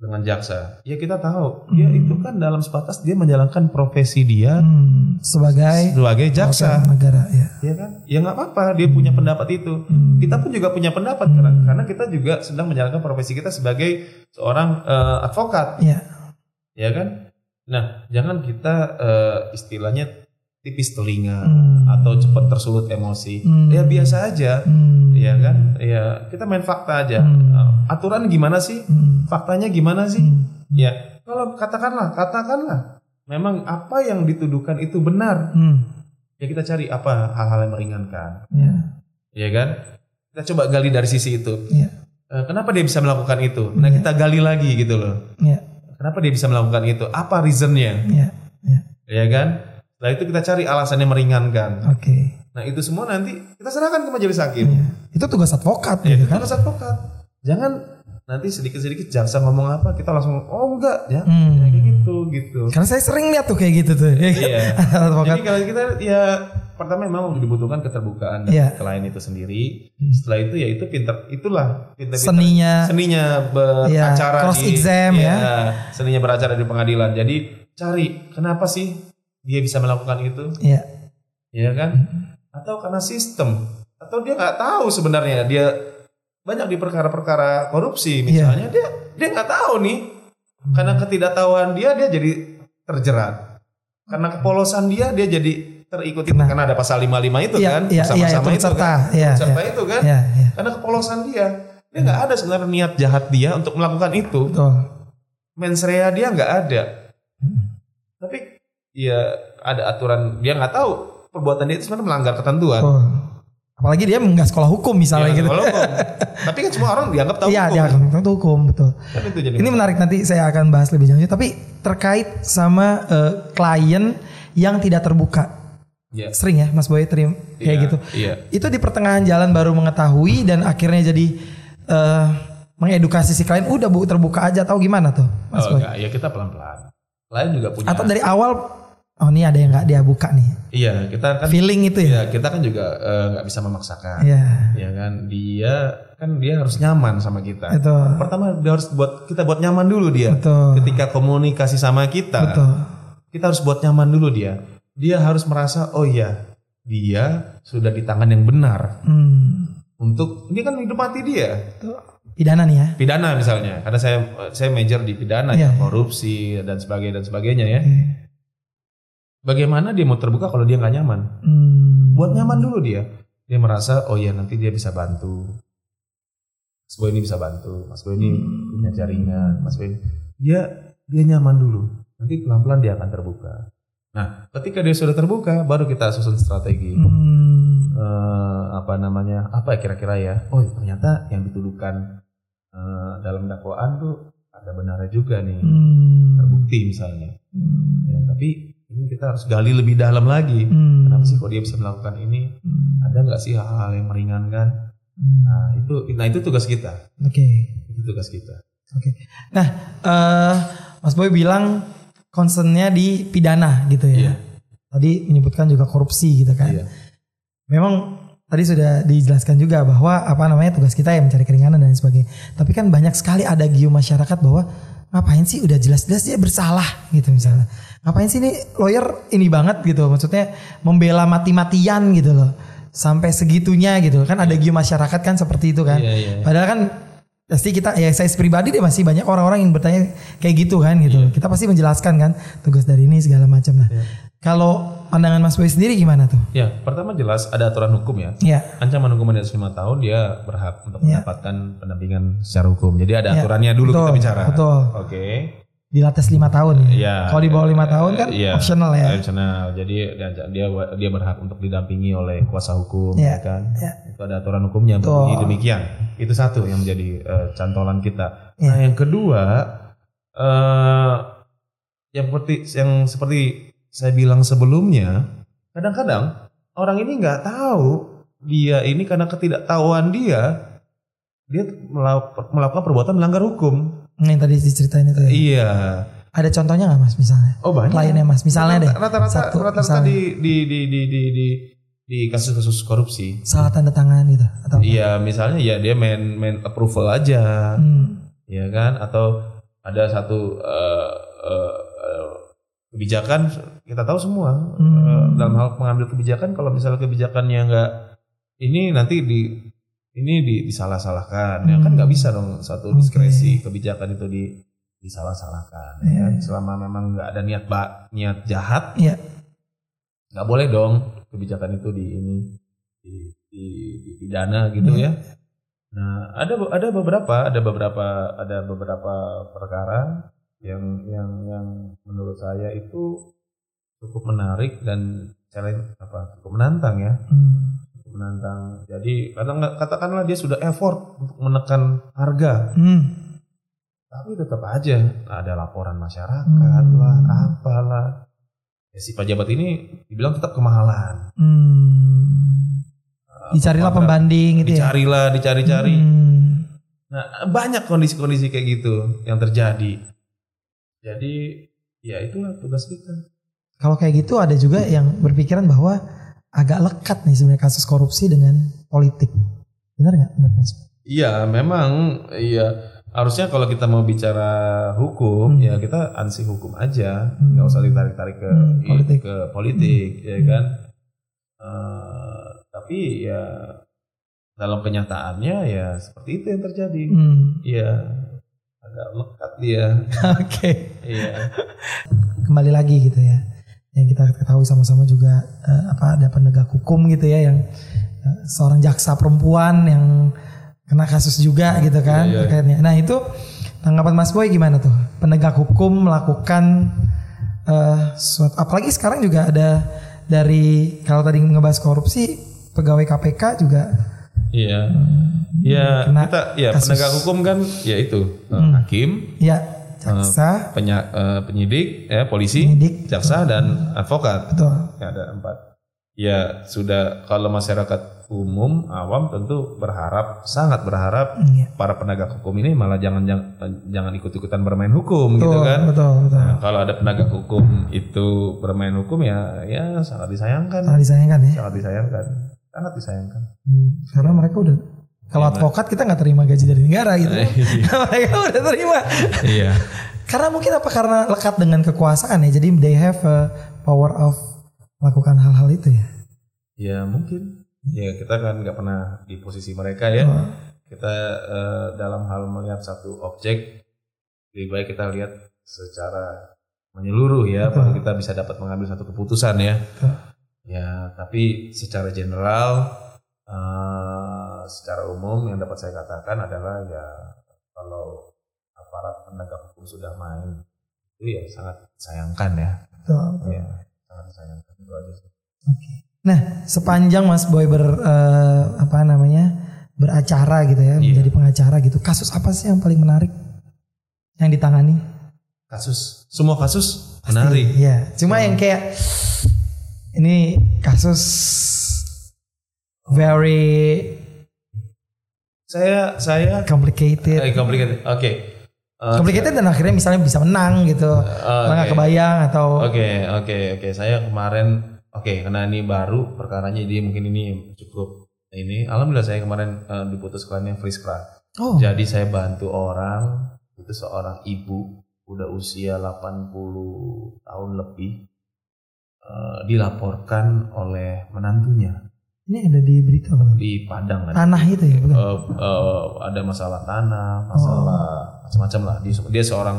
dengan jaksa ya kita tahu dia
Hmm.
itu kan dalam sebatas dia menjalankan profesi dia
Hmm. Sebagai
sebagai jaksa
negara ya.
ya kan ya nggak apa-apa dia punya pendapat itu
Hmm.
kita pun juga punya pendapat
Hmm.
karena karena kita juga sedang menjalankan profesi kita sebagai seorang eh, advokat
Iya.
ya kan nah jangan kita eh, istilahnya tipis telinga
Hmm.
atau cepat tersulut emosi
Hmm.
ya biasa aja
Hmm.
ya kan ya kita main fakta aja
Hmm.
Eh, aturan gimana sih
Hmm.
faktanya gimana sih
Hmm.
ya kalau katakanlah katakanlah memang apa yang dituduhkan itu benar
Hmm.
ya kita cari apa hal-hal yang meringankan
Ya.
ya kan kita coba gali dari sisi itu
Iya.
Eh, kenapa dia bisa melakukan itu nah
Iya.
kita gali lagi gitu loh
Iya.
Kenapa dia bisa melakukan itu apa reasonnya
Iya. Iya.
ya kan setelah itu kita cari alasannya meringankan
Oke.
nah itu semua nanti kita serahkan ke majelis hakim
Iya. Itu tugas advokat
ya
gitu
kita
kan.
harus advokat jangan nanti sedikit-sedikit jaksa ngomong apa kita langsung oh enggak ya
Hmm.
Ya, kayak gitu gitu
Karena saya sering lihat tuh kayak gitu tuh. ya?
Iya. (laughs)
advokat.
Jadi kalau kita ya pertama memang dibutuhkan keterbukaan dari
Iya.
klien itu sendiri.
Hmm.
Setelah itu ya itu pinter itulah pinter
Seninya
seninya
Iya,
beracara
cross
di
exam ya.
iya, seninya beracara di pengadilan. Jadi cari kenapa sih dia bisa melakukan itu,
Iya.
ya kan? Atau karena sistem atau dia nggak tahu sebenarnya dia banyak di perkara-perkara korupsi
Iya.
misalnya dia dia nggak tahu nih karena ketidaktahuan dia dia jadi terjerat karena kepolosan dia dia jadi terikuti
Kena.
karena ada pasal 55 itu
Iya,
kan
iya,
bersama-sama
turut
itu
serta.
kan
Iya,
serta itu kan
Iya, iya.
karena kepolosan dia dia nggak ada sebenarnya niat jahat dia untuk melakukan itu
Betul.
mens rea dia nggak ada tapi ya ada aturan dia nggak tahu perbuatan dia itu sebenarnya melanggar ketentuan
Betul. Apalagi dia nggak sekolah hukum misalnya
Ya,
gitu.
hukum. tapi kan semua orang dianggap tahu
Iya,
hukum
dia akan itu hukum betul.
Kan itu jadi
Ini menarik nanti saya akan bahas lebih jauh. Tapi terkait sama eh, klien yang tidak terbuka,
Iya.
sering ya Mas Boy terima kayak
Iya,
gitu.
iya.
Itu di pertengahan jalan baru mengetahui dan akhirnya jadi eh, mengedukasi si klien. Udah bu terbuka aja tahu gimana tuh Mas
Oh
Boy?
enggak, ya kita pelan-pelan. Lain juga punya.
Atau dari awal oh ini ada yang nggak dia buka nih.
Iya, kita kan
Feeling itu ya.
Iya, kita kan juga eh, nggak bisa memaksakan.
Iya.
Ya kan, dia kan dia harus nyaman sama kita.
Itu.
Pertama dia harus buat kita buat nyaman dulu dia.
Betul.
Ketika komunikasi sama kita,
Betul.
kita harus buat nyaman dulu dia. Dia harus merasa oh iya, dia sudah di tangan yang benar
Hmm.
untuk ini kan hidup mati dia.
Itu pidana nih ya.
Pidana misalnya, karena saya saya major di pidana
Iya,
ya,
iya.
korupsi dan sebagainya dan sebagainya ya.
Oke.
Bagaimana dia mau terbuka kalau dia nggak nyaman?
Hmm.
buat nyaman dulu dia dia merasa oh ya nanti dia bisa bantu Mas Boy ini bisa bantu Mas Boy ini punya jaringan Mas Boy ini dia dia nyaman dulu nanti pelan pelan dia akan terbuka nah ketika dia sudah terbuka baru kita susun strategi
Hmm.
Eh, apa namanya apa kira-kira ya oh ternyata yang dituduhkan eh, dalam dakwaan tuh ada benarnya juga nih
Hmm.
terbukti misalnya
Hmm.
Ya, tapi ini kita harus gali lebih dalam lagi
Hmm.
kenapa sih kok dia bisa melakukan ini
Hmm.
ada nggak sih hal-hal yang meringankan
Hmm.
nah itu nah itu tugas kita
Oke.
itu tugas kita
Oke. Nah, eh Mas Boy bilang concernnya di pidana gitu ya.
Iya.
Tadi menyebutkan juga korupsi gitu kan.
Iya.
Memang tadi sudah dijelaskan juga bahwa apa namanya tugas kita ya mencari keringanan dan sebagainya. Tapi kan banyak sekali ada giu masyarakat bahwa ngapain sih udah jelas-jelas dia bersalah gitu misalnya. Ngapain sih ini lawyer ini banget gitu. Maksudnya membela mati-matian gitu loh. Sampai segitunya gitu. Kan ada giu masyarakat kan seperti itu kan.
Iya, iya.
Padahal kan pasti kita ya saya pribadi deh masih banyak orang-orang yang bertanya kayak gitu kan gitu.
Iya.
Kita pasti menjelaskan kan tugas dari ini segala macam. Nah, kalau pandangan Mas Boy sendiri gimana tuh?
ya pertama jelas ada aturan hukum ya
Ya,
ancaman hukuman di atas lima tahun dia berhak untuk
Iya.
mendapatkan pendampingan secara hukum jadi ada
Iya,
aturannya dulu
betul,
kita bicara
betul.
oke
di atas lima tahun ya.
Iya.
Kalau di bawah lima tahun kan
Iya,
optional ya.
optional jadi dia dia berhak untuk didampingi oleh kuasa hukum
Iya,
ya kan
iya.
itu ada aturan hukumnya berbunyi demikian itu satu yang menjadi eh, cantolan kita
Iya.
nah yang kedua eh yang seperti yang seperti saya bilang sebelumnya kadang-kadang orang ini nggak tahu dia ini karena ketidaktahuan dia dia melakukan perbuatan melanggar hukum
Yang tadi diceritain itu ya.
iya
Ada contohnya nggak Mas misalnya?
oh banyak
Kliennya Mas, misalnya deh.
rata-rata
Satu,
rata-rata di di di di di di di kasus-kasus korupsi
Salah tanda tangan gitu atau apa?
iya misalnya ya dia main main approval aja
Hmm.
ya kan atau ada satu eh, eh, eh, kebijakan kita tahu semua
Hmm.
eh, dalam hal mengambil kebijakan kalau misalnya kebijakannya nggak ini nanti di ini di, disalah-salahkan ya kan
Hmm.
nggak bisa dong satu diskresi kebijakan itu di disalah-salahkan ya
Iya.
kan? selama memang nggak ada niat ba niat jahat
Iya.
nggak boleh dong kebijakan itu di ini di, di, dipidana gitu
Iya.
ya. Nah ada ada beberapa ada beberapa ada beberapa perkara yang yang yang menurut saya itu cukup menarik dan challenge apa cukup menantang ya
Hmm.
Menantang. Jadi kadang katakanlah dia sudah effort untuk menekan harga
Hmm.
tapi tetap aja ada laporan masyarakat
Hmm.
lah apalah. Ya, si pejabat ini dibilang tetap kemahalan.
Hmm. Dicarilah
Apa-
pembanding gitu ya.
dicarilah dicari-cari
Hmm.
nah banyak kondisi-kondisi kayak gitu yang terjadi jadi ya itulah tugas kita
Kalau kayak gitu ada juga yang berpikiran bahwa agak lekat nih sebenarnya kasus korupsi dengan politik. Benar nggak? Benar Mas?
iya memang iya harusnya kalau kita mau bicara hukum
Hmm.
ya kita ansih hukum aja
Hmm.
nggak usah ditarik-tarik ke
Hmm, politik.
ke politik ya
Hmm.
kan Eh, tapi ya dalam kenyataannya ya seperti itu yang terjadi
Hmm.
iya agak lekat dia (laughs)
Oke.
iya
Kembali lagi gitu ya. Yang kita ketahui sama-sama juga eh, apa ada penegak hukum gitu ya yang eh, seorang jaksa perempuan yang kena kasus juga gitu kan
Iya, iya.
terkaitnya. Nah itu tanggapan Mas Boy gimana tuh? Penegak hukum melakukan eh suatu apalagi sekarang juga ada dari kalau tadi ngebahas korupsi pegawai KPK juga
Iya. Ya,
kena
kita ya
kasus.
penegak hukum kan ya itu
Hmm.
hakim,
ya jaksa
penya, eh, penyidik, ya polisi,
penyidik
jaksa dan advokat.
betul
Ya, ada empat. ya sudah kalau masyarakat umum awam tentu berharap sangat berharap
Iya.
para penegak hukum ini malah jangan jangan, jangan ikut-ikutan bermain hukum gitu
Betul,
kan.
betul, betul.
Nah, kalau ada penegak hukum itu bermain hukum ya ya sangat disayangkan.
Sangat disayangkan ya.
Sangat disayangkan. Sangat disayangkan.
Hmm, karena mereka udah kalau
Iya,
advokat kita nggak terima gaji dari negara gitu. (laughs) (laughs) mereka udah terima.
Iya.
Karena mungkin apa karena lekat dengan kekuasaan ya. Jadi they have a power of melakukan hal-hal itu ya.
Ya mungkin. Ya kita kan nggak pernah di posisi mereka ya.
Oh,
Kita eh, dalam hal melihat satu objek lebih baik kita lihat secara menyeluruh ya,
Betul.
baru kita bisa dapat mengambil satu keputusan ya.
Betul.
Ya, tapi secara general, eh, secara umum yang dapat saya katakan adalah ya kalau aparat penegak hukum sudah main itu ya sangat disayangkan ya.
betul.
Ya, sangat disayangkan itu aja sih.
Nah, sepanjang Mas Boy ber eh, apa namanya beracara gitu ya,
Iya.
menjadi pengacara gitu. Kasus apa sih yang paling menarik yang ditangani?
Kasus, semua kasus menarik.
Iya. Cuma yang kayak ini kasus very
Saya saya
complicated.
eh, complicated. Oke. Eh,
complicated dan akhirnya misalnya bisa menang gitu.
Oh,
Nggak
oke.
kebayang atau
Oke, oke, oke. Saya kemarin, oke, karena ini baru perkaranya, dia mungkin ini cukup ini. Alhamdulillah saya kemarin eh, diputuskannya Frispra.
oh
Jadi saya bantu orang, itu seorang ibu, udah usia 80 tahun lebih, eh, dilaporkan oleh menantunya
ini ada di berita kan?
di Padang kan.
Tanah itu ya, bukan?
Eh, eh, ada masalah tanah, masalah macam-macam lah. Dia, dia seorang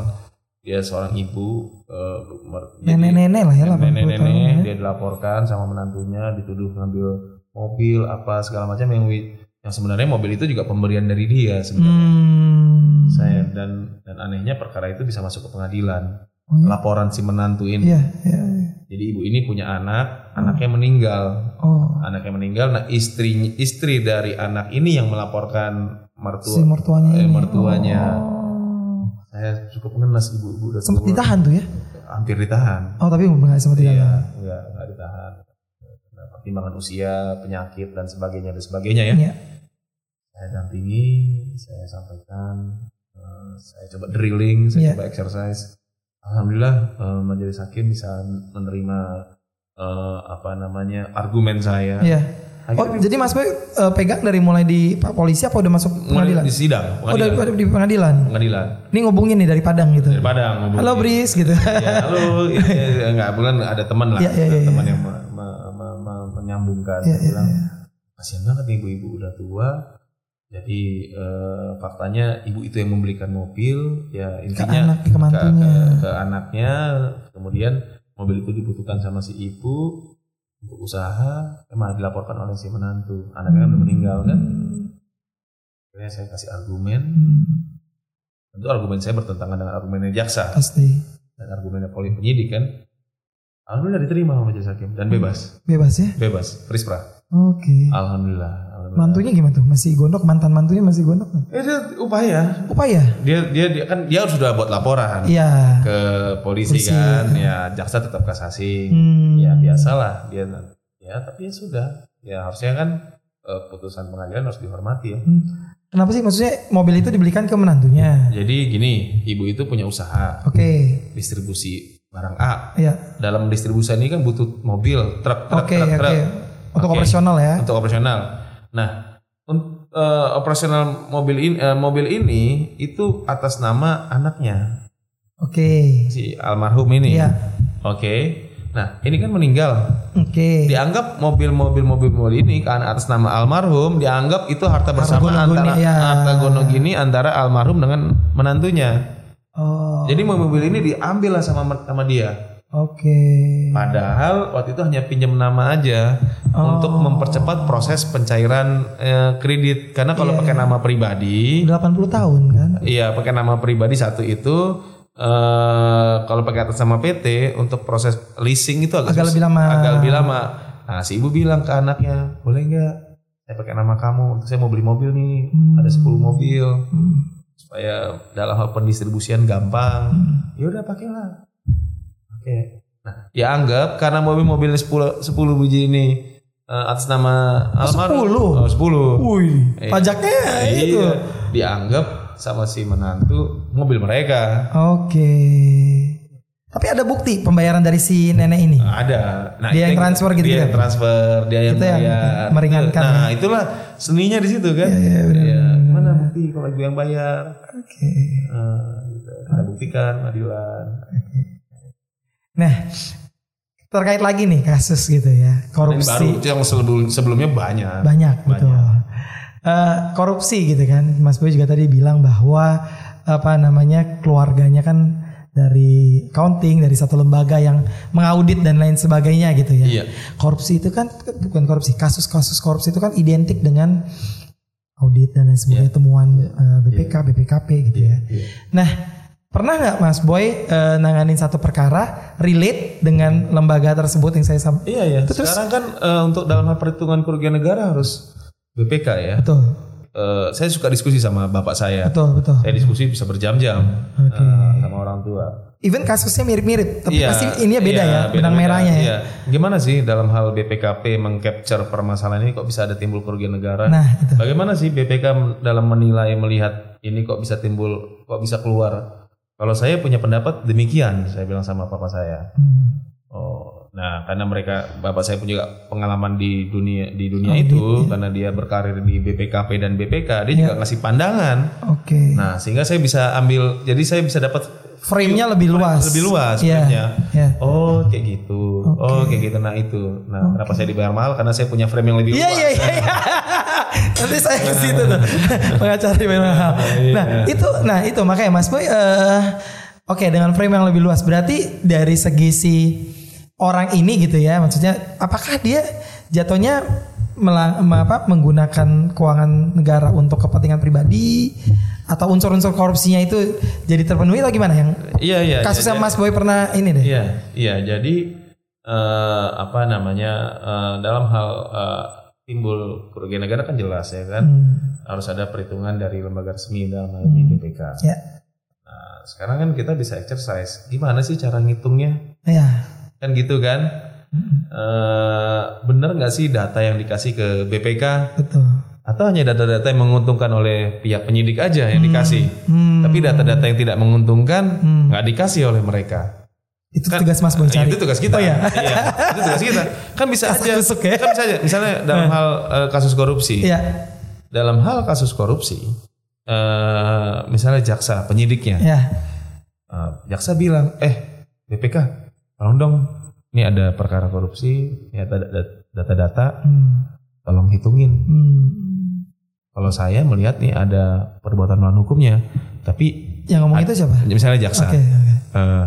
dia seorang ibu, jadi-
Nenek-nenek lah ya 80 tahun.
nenek-nenek
ya.
dia dilaporkan sama menantunya dituduh ngambil mobil apa segala macam yang yang sebenarnya mobil itu juga pemberian dari dia sebenarnya
Hmm.
saya dan dan anehnya perkara itu bisa masuk ke pengadilan
Oh, iya.
laporan si menantu ini
Iya, iya. iya.
jadi ibu ini punya anak anaknya meninggal
Oh,
anaknya meninggal nah istri istri dari anak ini yang melaporkan mertua
si mertuanya
eh, mertuanya.
Oh.
saya cukup ngenes ibu-ibu udah
Sempat ditahan tuh ya?
hampir ditahan
Oh, tapi nggak sempat
Iya,
ditahan.
enggak, enggak ditahan. Nah, pertimbangan usia, penyakit dan sebagainya dan sebagainya ya.
Iya.
Saya dampingi, saya sampaikan, eh, saya coba drilling, saya
Iya.
coba exercise. Alhamdulillah eh, majelis hakim bisa menerima eh, apa namanya argumen saya.
Iya. Oh, jadi Mas Boy eh, pegang dari mulai di Pak Polisi apa udah masuk pengadilan?
di sidang,
Oh, dari,
pengadilan.
di pengadilan.
pengadilan.
Ini ngubungin nih dari Padang gitu.
Dari Padang. ngomong
Halo. Bris gitu.
Ya, halo, ini enggak bukan ada teman lah,
iya,
ada
iya,
teman
iya.
yang me- me- me- me- menyambungkan.
Iya,
bilang,
iya.
kasihan banget nih ibu-ibu udah tua. Jadi eh, faktanya ibu itu yang membelikan mobil, ya
Ke
intinya
anak, ke mantunya.
ke, ke anaknya. Kemudian mobil itu dibutuhkan sama si ibu untuk usaha, emang dilaporkan oleh si menantu. Anaknya kan udah meninggal kan. Akhirnya saya kasih argumen.
Hmm,
Tentu argumen saya bertentangan dengan argumennya jaksa
pasti.
dan argumennya poli penyidik kan. Alhamdulillah diterima sama majelis hakim dan bebas,
Bebas ya?
bebas, frispra.
Oke.
Alhamdulillah. alhamdulillah.
Mantunya gimana tuh? Masih gondok? Mantan mantunya masih gondok? nggak?
Eh, dia upaya.
Upaya?
Dia dia dia kan dia sudah buat laporan
Iya.
ke polisi,
Polisi,
kan. Ya jaksa tetap kasasi.
Hmm.
Ya biasalah dia ya tapi ya sudah. Ya harusnya kan eh, putusan pengadilan harus dihormati ya.
Hmm. Kenapa sih maksudnya mobil itu dibelikan ke menantunya?
Jadi gini, ibu itu punya usaha
Oke.
distribusi barang A.
Iya.
Dalam distribusi ini kan butuh mobil, truk, truk,
Oke,
truk, truk.
Untuk
Oke.
operasional ya.
untuk operasional. Nah, eh, operasional mobil ini, mobil ini itu atas nama anaknya
Oke.
si almarhum ini.
Iya.
Oke. Nah, ini kan meninggal.
Oke.
Dianggap mobil-mobil mobil-mobil ini karena atas nama almarhum dianggap itu harta bersama
gono-goni,
antara
ya.
harta gono gini antara almarhum dengan menantunya.
Oh.
Jadi mobil ini diambil lah sama sama dia.
Oke.
Padahal waktu itu hanya pinjam nama aja
Oh.
untuk mempercepat proses pencairan eh, kredit. Karena kalau
Iya,
pakai nama pribadi,
80 tahun kan?
iya pakai nama pribadi satu itu eh kalau pakai atas nama PT untuk proses leasing itu agak,
Agak lebih lama.
Agak lebih lama. Nah, si ibu bilang ke anaknya, "Boleh nggak saya pakai nama kamu? Saya mau beli mobil nih.
Hmm.
Ada 10 mobil
Hmm.
supaya dalam hal pendistribusian gampang."
Hmm.
Ya udah pakailah. Oke. Nah, ya anggap karena mobil-mobil 10 10 biji ini eh, atas nama almarhum.
10?
Oh, 10.
Wih,
Iya.
pajaknya itu.
Iya, dianggap sama si menantu mobil mereka.
Oke. Tapi ada bukti pembayaran dari si nenek ini.
Ada. Nah,
Dia yang transfer gitu
Dia
kan?
yang transfer, dia yang
Itu yang
bayar.
meringankan.
Nah, itulah seninya di situ kan.
Iya, iya, benar,
Iya. Mana bukti kalau ibu yang bayar?
Oke.
Nah, gitu. Kita buktikan pengadilan.
Nah, terkait lagi nih kasus gitu ya,
Yang baru
korupsi
yang sebelum, sebelumnya banyak.
banyak, betul. Eh, korupsi gitu kan, Mas Boy juga tadi bilang bahwa apa namanya keluarganya kan dari accounting dari satu lembaga yang mengaudit dan lain sebagainya gitu ya.
Iya.
Korupsi itu kan bukan korupsi, kasus-kasus korupsi itu kan identik dengan audit dan lain sebagainya temuan eh, BPK, BPKP gitu ya.
Iya.
Nah, pernah nggak Mas Boy eh, nanganin satu perkara relate dengan lembaga tersebut yang saya sam-
Iya ya.
Terus-
Sekarang kan eh, untuk dalam hal perhitungan kerugian negara harus BPK ya.
Betul,
Eh, saya suka diskusi sama bapak saya.
betul, betul.
Saya diskusi bisa berjam-jam
Oke.
eh, sama orang tua.
Even kasusnya mirip-mirip, tapi
Iya,
pasti ini beda
iya,
ya, benang merahnya ya.
Iya. Gimana sih dalam hal BPKP mengcapture permasalahan ini kok bisa ada timbul kerugian negara?
Nah, itu.
Bagaimana sih BPK dalam menilai melihat ini kok bisa timbul, kok bisa keluar? Kalau saya punya pendapat demikian, saya bilang sama papa saya.
Hmm.
Oh, nah karena mereka bapak saya punya pengalaman di dunia di dunia
Audit,
itu
iya.
karena dia berkarir di BPKP dan BPK, dia juga ngasih pandangan.
Oke.
Nah sehingga saya bisa ambil, jadi saya bisa dapat
Frame-nya lebih luas.
lebih luas
Iya.
frame-nya.
Iya.
Oh kayak gitu. Oh kayak gitu. Nah itu. Nah kenapa saya dibayar mahal? Karena saya punya frame yang lebih
Iya
luas.
iya iya. iya. (laughs) Nanti saya ke situ tuh (laughs) pengacara di mana.
Iya.
Nah itu, nah itu makanya Mas Boy, eh, oke dengan frame yang lebih luas berarti dari segi si orang ini gitu ya, maksudnya apakah dia jatuhnya melang, me- apa, menggunakan keuangan negara untuk kepentingan pribadi atau unsur-unsur korupsinya itu jadi terpenuhi atau gimana yang
Iya iya.
kasus yang
jadi-
Mas Boy pernah ini deh?
Iya iya. Jadi eh, apa namanya eh, dalam hal eh, timbul kerugian negara kan jelas ya kan.
Hmm,
Harus ada perhitungan dari lembaga resmi dalam hal ini BPK.
ya,
Nah, sekarang kan kita bisa exercise. Gimana sih cara ngitungnya?
ya,
Kan gitu kan? Eh, bener nggak sih data yang dikasih ke BPK
betul.
atau hanya data-data yang menguntungkan oleh pihak penyidik aja yang dikasih?
Hmm,
Tapi data-data yang tidak menguntungkan
Hmm.
nggak dikasih oleh mereka.
itu
Kan-
tugas Mas Boy
Iya, itu tugas kita.
Oh, ya.
Iya, itu tugas kita. Kan bisa aja.
Kasak-kusuk ya.
Kan bisa aja. Misalnya dalam hal eh, kasus korupsi.
Iya,
Dalam hal kasus korupsi, eh, misalnya jaksa penyidiknya,
ya.
eh, jaksa bilang, eh BPK, tolong dong, ini ada perkara korupsi, ya ada data-data,
Hmm.
tolong hitungin.
Hmm.
Kalau saya melihat nih ada perbuatan melawan hukumnya, tapi
Yang ngomong itu siapa?
misalnya jaksa,
Oke, oke.
eh,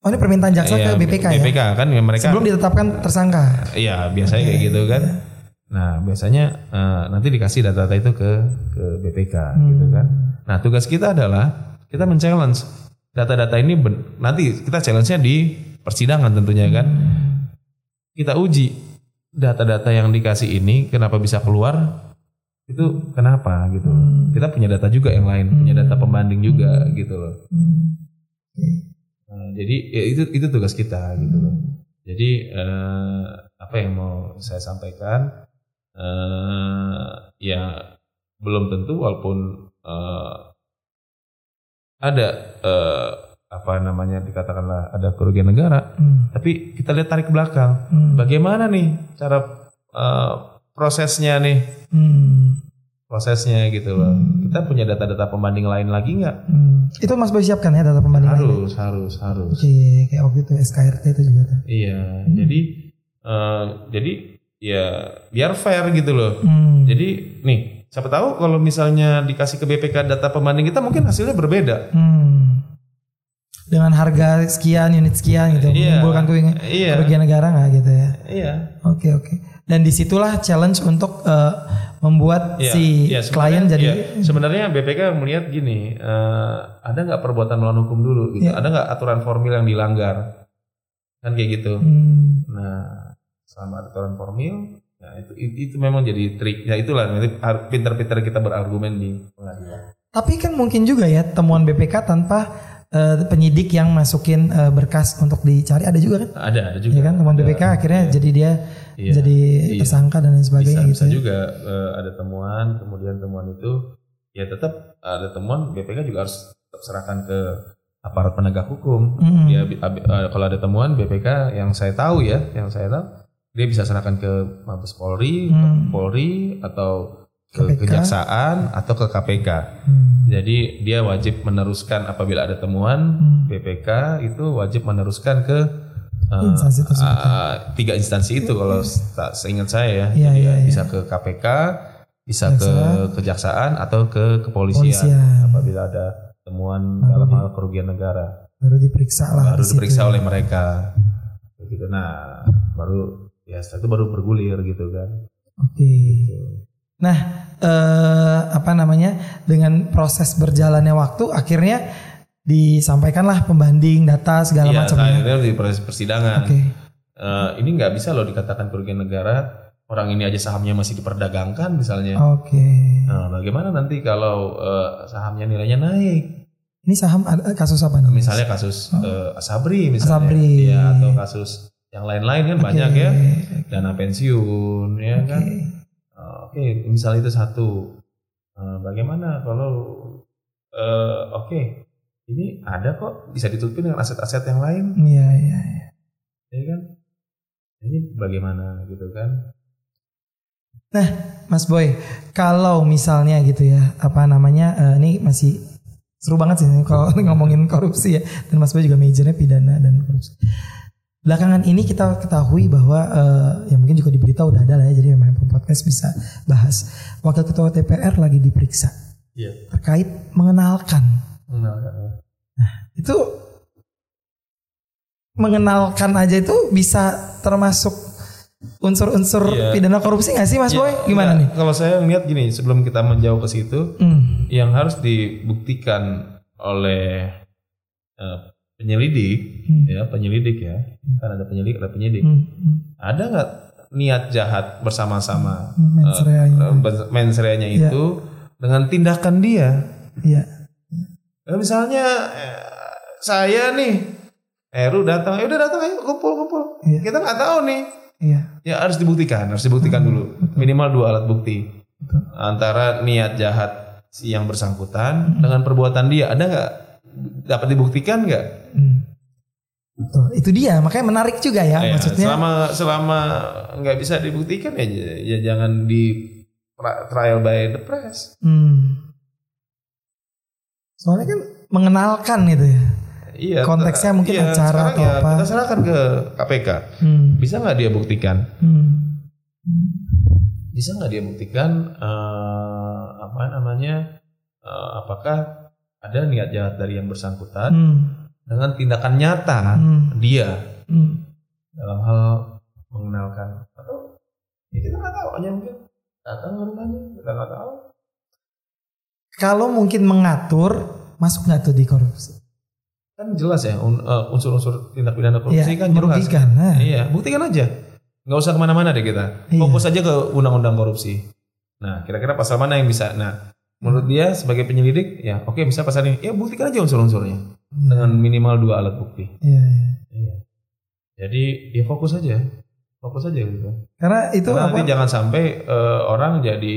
Oh ini permintaan jaksa
iya,
ke BPK ya?
BPK kan mereka
Sebelum ditetapkan tersangka.
Iya biasanya kayak gitu kan. Nah biasanya eh, nanti dikasih data-data itu ke ke BPK gitu kan. Nah tugas kita adalah kita men-challenge data-data ini ben- nanti kita challenge-nya di persidangan tentunya kan. Kita uji data-data yang dikasih ini kenapa bisa keluar itu kenapa gitu. Kita punya data juga yang lain, punya data pembanding juga gitu loh.
Hmm.
Nah, jadi ya itu itu tugas kita gitu loh. Jadi eh, apa yang mau saya sampaikan eh, ya belum tentu walaupun eh, ada eh, apa namanya dikatakanlah ada kerugian negara,
Hmm.
tapi kita lihat tarik ke belakang.
Hmm.
Bagaimana nih cara eh, prosesnya nih
Hmm.
prosesnya gitu loh. Kita punya data-data pembanding lain lagi nggak?
Hmm. Itu Mas Boy siapkan ya data pembanding lain?
Harus, harus, harus.
Oke, kayak waktu itu SKRT itu juga tuh.
Iya, jadi eh, jadi ya biar fair gitu loh.
Hmm.
Jadi nih, siapa tahu kalau misalnya dikasih ke BPK data pembanding kita mungkin hasilnya berbeda.
Hmm. Dengan harga sekian, unit sekian gitu,
Iya.
menimbulkan
Iya.
kerugian negara nggak gitu ya?
Iya.
Oke oke. Dan di situlah challenge untuk eh, membuat
Iya,
si
iya,
klien jadi
iya. sebenarnya BPK melihat gini, eh, ada nggak perbuatan melawan hukum dulu gitu,
Iya.
ada nggak aturan formil yang dilanggar, kan kayak gitu.
Hmm.
Nah, selama aturan formil, nah itu, itu itu memang jadi trik. Ya itulah pinter-pinter kita berargumen di pengadilan.
Tapi kan mungkin juga ya temuan BPK tanpa eh, penyidik yang masukin eh, berkas untuk dicari ada juga kan?
Ada, ada juga.
Ya kan temuan
Ada,
BPK akhirnya
iya.
jadi dia
Iya,
jadi
iya.
tersangka dan lain
bisa,
sebagainya
bisa
gitu. ya.
juga eh, ada temuan, kemudian temuan itu ya tetap ada temuan BPK juga harus tetap serahkan ke aparat penegak hukum. Ya bi- abi- eh, kalau ada temuan BPK yang saya tahu ya, yang saya tahu dia bisa serahkan ke Mabes Polri,
Hmm.
Polri atau ke
KPK.
kejaksaan atau ke KPK.
Hmm.
Jadi dia wajib meneruskan apabila ada temuan
Hmm.
BPK itu wajib meneruskan ke uh,
Instansi tersebut.
uh, tiga instansi itu kalau tak seingat saya ya.
Iya,
Jadi
iya,
ya
iya.
bisa ke KPK, bisa ke
Kejaksaan.
kejaksaan atau ke kepolisian
Polisian.
apabila ada temuan
Baru
dalam
di-
hal kerugian negara
Baru diperiksa lah.
baru
situ.
diperiksa oleh mereka. Begitu. Nah, baru ya setelah itu baru bergulir gitu kan.
Oke. Nah, eh, apa namanya? Dengan proses berjalannya waktu, akhirnya disampaikanlah pembanding data segala
Iya,
macam. ya.
akhirnya di proses persidangan.
Oke.
Eh, ini nggak bisa loh dikatakan kerugian negara. Orang ini aja sahamnya masih diperdagangkan misalnya.
Oke.
Nah, bagaimana nanti kalau eh, sahamnya nilainya naik?
Ini saham ada kasus apa nih?
Misalnya kasus eh, Asabri misalnya,
Asabri.
ya atau kasus yang lain-lain kan
Oke.
banyak ya, dana pensiun, ya
Oke.
kan? Eh, Oke, misalnya itu satu. Eh, bagaimana kalau eh, oke, ini ada kok bisa ditutupi dengan aset-aset yang lain,
Iya, iya, iya.
ya kan? Ini bagaimana gitu kan?
Mas Boy, kalau misalnya gitu ya, apa namanya? eh, ini masih seru banget sih kalau (laughs) ngomongin korupsi ya. Dan Mas Boy juga majornya pidana dan korupsi. Belakangan ini kita ketahui bahwa eh, ya mungkin juga di berita udah ada lah ya, jadi memang podcast bisa bahas. Wakil Ketua DPR lagi diperiksa
Iya.
terkait mengenalkan.
Mengenalkan.
Itu mengenalkan aja itu bisa termasuk unsur-unsur
Iya.
pidana korupsi nggak sih Mas Boy?
Ya,
Gimana
enggak,
nih?
Kalau saya lihat gini, sebelum kita menjauh ke situ,
Hmm.
yang harus dibuktikan oleh eh, penyelidik,
Hmm.
ya penyelidik ya, kan ada penyelidik, ada penyidik.
Hmm. Hmm.
Ada nggak niat jahat bersama-sama
Hmm, mens reanya.
eh, ben- mens reanya
Iya.
itu dengan tindakan dia?
Iya.
Eh, misalnya eh, saya nih, Eru datang, ya udah datang ayo kumpul kumpul.
Iya.
Kita nggak tahu nih,
Iya.
ya harus dibuktikan, harus dibuktikan dulu minimal dua alat bukti
Betul.
antara niat jahat si yang bersangkutan dengan perbuatan dia ada nggak dapat dibuktikan nggak?
Hmm. Itu dia, makanya menarik juga ya,
Ya,
maksudnya.
selama selama nggak bisa dibuktikan ya, ya jangan di trial by the press.
Hmm. Soalnya kan mengenalkan itu ya.
Iya.
Konteksnya mungkin
iya,
acara atau
ya,
apa.
Kita serahkan ke KPK.
Hmm.
Bisa nggak dia buktikan?
Hmm.
Bisa nggak dia buktikan eh, apa namanya? eh, apakah ada niat jahat dari yang bersangkutan
Hmm.
dengan tindakan nyata
Hmm.
dia
Hmm.
dalam hal mengenalkan atau ya kita nggak tahu hanya mungkin datang rumahnya kita nggak tahu
Kalau mungkin mengatur, masuk nggak tuh di korupsi?
kan jelas ya eh, unsur-unsur tindak pidana korupsi
Iya,
kan jelas
merugikan. Nah.
iya buktikan aja nggak usah ke mana-mana deh kita
Iya.
fokus aja ke undang-undang korupsi nah kira-kira pasal mana yang bisa nah menurut dia sebagai penyelidik ya oke bisa pasal ini ya buktikan aja unsur-unsurnya dengan minimal dua alat bukti
Iya, iya.
Iya. jadi ya fokus aja fokus aja gitu
Karena itu
Karena
apa?
nanti jangan sampai eh, orang jadi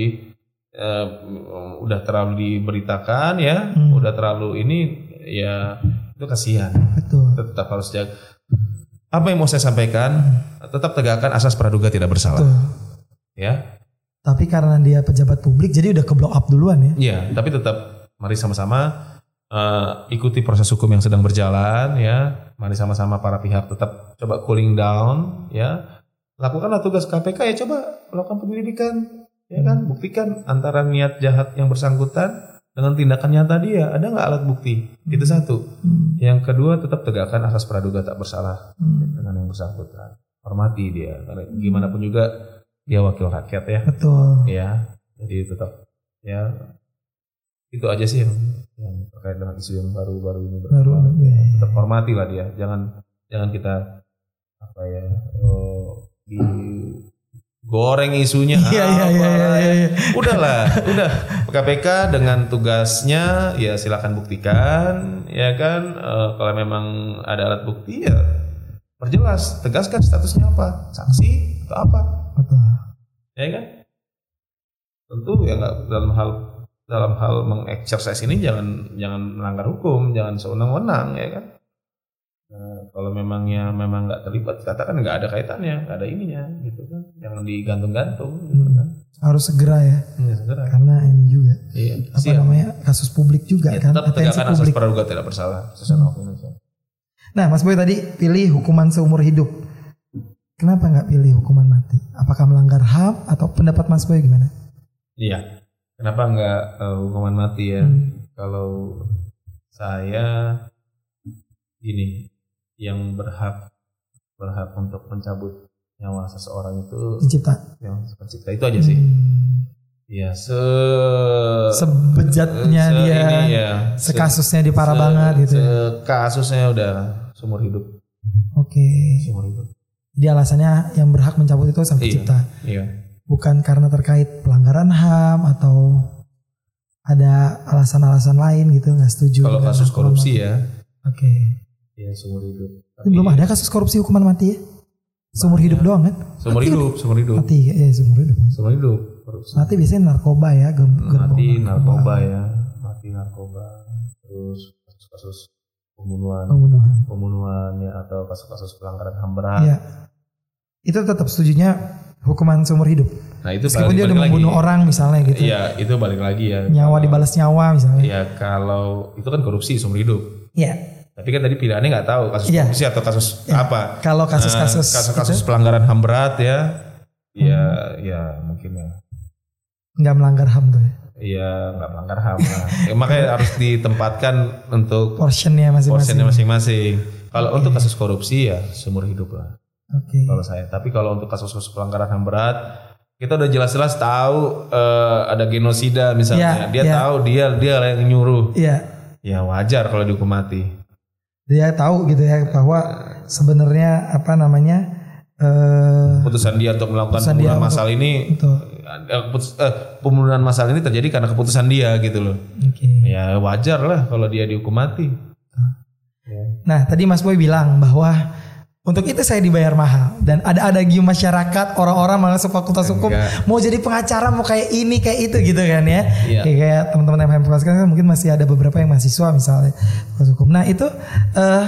eh, udah terlalu diberitakan ya,
Hmm.
udah terlalu ini ya itu kasihan.
Betul.
Tetap harus jaga. Apa yang mau saya sampaikan? Tetap tegakkan asas praduga tidak bersalah.
Betul.
Ya,
Tapi karena dia pejabat publik, jadi udah ke blow up duluan ya.
iya. Tapi tetap mari sama-sama eh, ikuti proses hukum yang sedang berjalan ya. Mari sama-sama para pihak tetap coba cooling down ya. Lakukanlah tugas KPK ya coba lakukan penyelidikan ya kan buktikan antara niat jahat yang bersangkutan dengan tindakan nyata dia ada nggak alat bukti itu satu
Hmm.
yang kedua tetap tegakkan asas praduga tak bersalah
Hmm.
dengan yang bersangkutan hormati dia karena gimana pun juga dia wakil rakyat ya
Betul.
ya jadi tetap ya itu aja sih yang, yang terkait dengan isu yang baru-baru ini
Baru
berkembang.
ya, ya.
tetap hormati lah dia jangan jangan kita apa ya eh, di goreng isunya
Iya, iya,
apa
iya, iya,
lah, ya.
iya.
udahlah udah KPK dengan tugasnya ya silakan buktikan ya kan Eh, kalau memang ada alat bukti ya perjelas tegaskan statusnya apa saksi atau apa
Betul.
ya kan tentu ya nggak dalam hal dalam hal mengexercise ini jangan jangan melanggar hukum jangan sewenang-wenang ya kan Nah, kalau memangnya memang nggak terlibat katakan nggak ada kaitannya nggak ada ininya gitu kan jangan digantung-gantung gitu
Hmm.
kan
Harus segera ya.
Ya, segera.
Karena ini juga
iya
apa
siap.
namanya kasus publik juga
Ya,
kan
tetap
atensi
tegakkan asas praduga tidak bersalah sesuai Indonesia
Nah, Mas Boy tadi pilih hukuman seumur hidup. Kenapa nggak pilih hukuman mati? Apakah melanggar HAM atau pendapat Mas Boy gimana?
iya kenapa nggak eh, hukuman mati ya
Hmm.
kalau saya ini yang berhak berhak untuk mencabut nyawa seseorang itu
Pencipta.
yang pencipta itu aja sih
Hmm.
ya se
Sebejatnya
se-
dia,
ini ya, se-
sekasusnya di parah
se-
banget gitu. ya.
se- kasusnya udah seumur hidup
Oke.
seumur hidup
Jadi alasannya yang berhak mencabut itu sang
Iya.
pencipta.
iya
Bukan karena terkait pelanggaran HAM atau ada alasan-alasan lain gitu nggak setuju.
kalau kasus korupsi
mati.
ya
Oke.
ya seumur hidup
Tapi belum ada kasus korupsi hukuman mati ya? Seumur hidup doang kan?
seumur hidup seumur hidup
Mati ya seumur hidup.
seumur hidup korupsi
Mati biasanya narkoba ya, gem-
mati narkoba ya mati narkoba terus kasus-kasus pembunuhan
Pembunuhan.
pembunuhan ya atau kasus-kasus pelanggaran ham berat
Iya. Itu tetap setujunya hukuman seumur hidup.
nah itu
Meskipun
balik,
dia udah membunuh
lagi
orang misalnya gitu.
iya itu balik lagi ya
Nyawa
Kalau-
dibalas nyawa misalnya.
ya kalau itu kan korupsi seumur hidup
Iya.
tapi kan tadi pilihannya nggak tahu kasus
Iya.
korupsi atau kasus apa
Kalau kasus-kasus
Nah, kasus-kasus
itu
pelanggaran ham berat ya ya
Hmm.
ya mungkin ya
nggak melanggar HAM tuh ya.
Iya nggak melanggar ham lah. Ya, makanya harus ditempatkan untuk
Portionnya masing-masing.
masing-masing. Kalau untuk kasus korupsi ya seumur hidup lah
Oke.
kalau saya. Tapi kalau untuk kasus-kasus pelanggaran ham berat kita udah jelas-jelas tahu eh, ada genosida misalnya.
Iya,
dia
iya.
tahu dia dia yang nyuruh.
Iya.
Ya wajar kalau dihukum mati.
Dia tahu gitu ya bahwa sebenarnya apa namanya eh
Keputusan dia untuk melakukan pembunuhan
untuk-
massal ini. Eh, eh, pembunuhan massal ini terjadi karena keputusan dia gitu loh.
Oke.
Ya wajar lah kalau dia dihukum mati.
Nah, tadi Mas Boy bilang bahwa untuk itu saya dibayar mahal dan ada ada gium masyarakat orang-orang malah masuk fakultas hukum
Enggak.
mau jadi pengacara mau kayak ini kayak itu gitu kan ya.
Iya.
Kayak, kayak teman-teman yang fakultas kan mungkin masih ada beberapa yang mahasiswa misalnya fakultas hukum. Nah, itu eh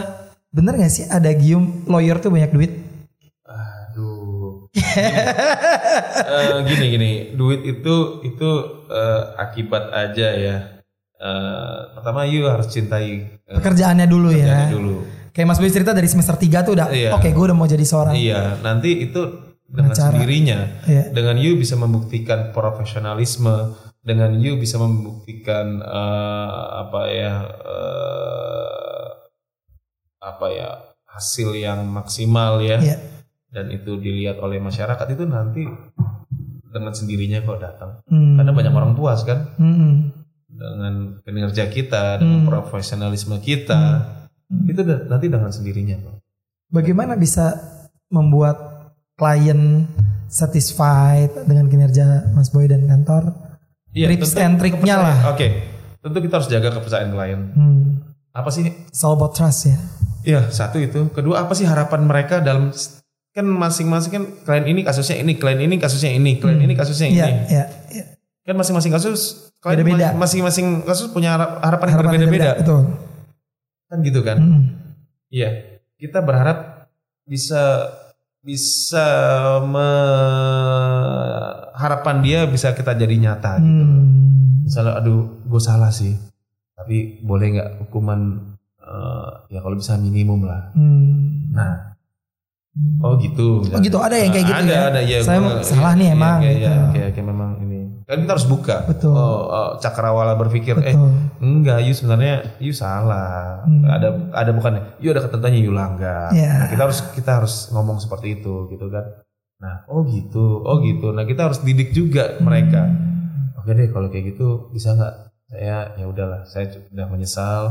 bener gak sih ada gium lawyer tuh banyak duit?
Eh, gini gini, duit itu itu eh, akibat aja ya. Eh, pertama you harus cintai eh,
Pekerjaannya dulu ya.
pekerjaannya dulu.
Kayak Mas Boy cerita dari semester 3 tuh udah
Iya.
oke gue udah mau jadi seorang.
Iya, nanti itu dengan
Pengacara.
sendirinya,
Iya.
dengan you bisa membuktikan profesionalisme, dengan you bisa membuktikan eh, apa ya eh, apa ya hasil yang maksimal ya.
Iya.
Dan itu dilihat oleh masyarakat itu nanti dengan sendirinya kok datang.
Hmm.
Karena banyak orang puas kan
Hmm.
dengan kinerja kita, dengan
Hmm.
profesionalisme kita. Itu da- nanti dengan sendirinya kok.
Bagaimana bisa membuat klien satisfied dengan kinerja Mas Boy dan kantor? Tips and triknya lah.
Oke, tentu kita harus jaga kepercayaan klien.
Hmm.
Apa sih?
It's all about trust ya.
Ya satu itu. Kedua apa sih harapan mereka dalam kan masing-masing kan klien ini kasusnya ini, klien ini kasusnya ini, klien ini kasusnya ini.
Iya, iya, iya.
Kan masing-masing kasus klien
Beda-beda.
masing-masing kasus punya harap- harapan, yang berbeda-beda.
Betul.
Kan gitu kan?
Hmm.
Iya, kita berharap bisa bisa me, harapan dia bisa kita jadi nyata gitu.
Hmm.
Misalnya, aduh, gue salah sih, tapi boleh nggak hukuman eh, ya kalau bisa minimum lah.
Hmm.
Nah, oh gitu.
Oh gitu, ada yang kayak gitu
ada,
ya?
Ada, ya.
Saya
gua-
salah nih
iya,
emang,
Kayak,
gitu.
ya, kayak, kayak memang ini. Kan kita harus buka.
Betul.
Oh, oh, cakrawala berpikir, eh
Betul.
Enggak, you sebenarnya you salah.
Hmm.
Ada ada bukan you ada ketentuannya you langgar.
Iya.
Nah, kita harus kita harus ngomong seperti itu gitu kan. Nah, oh gitu, oh gitu. Nah, kita harus didik juga mereka. Oke deh kalau kayak gitu bisa nggak saya ya udahlah saya sudah menyesal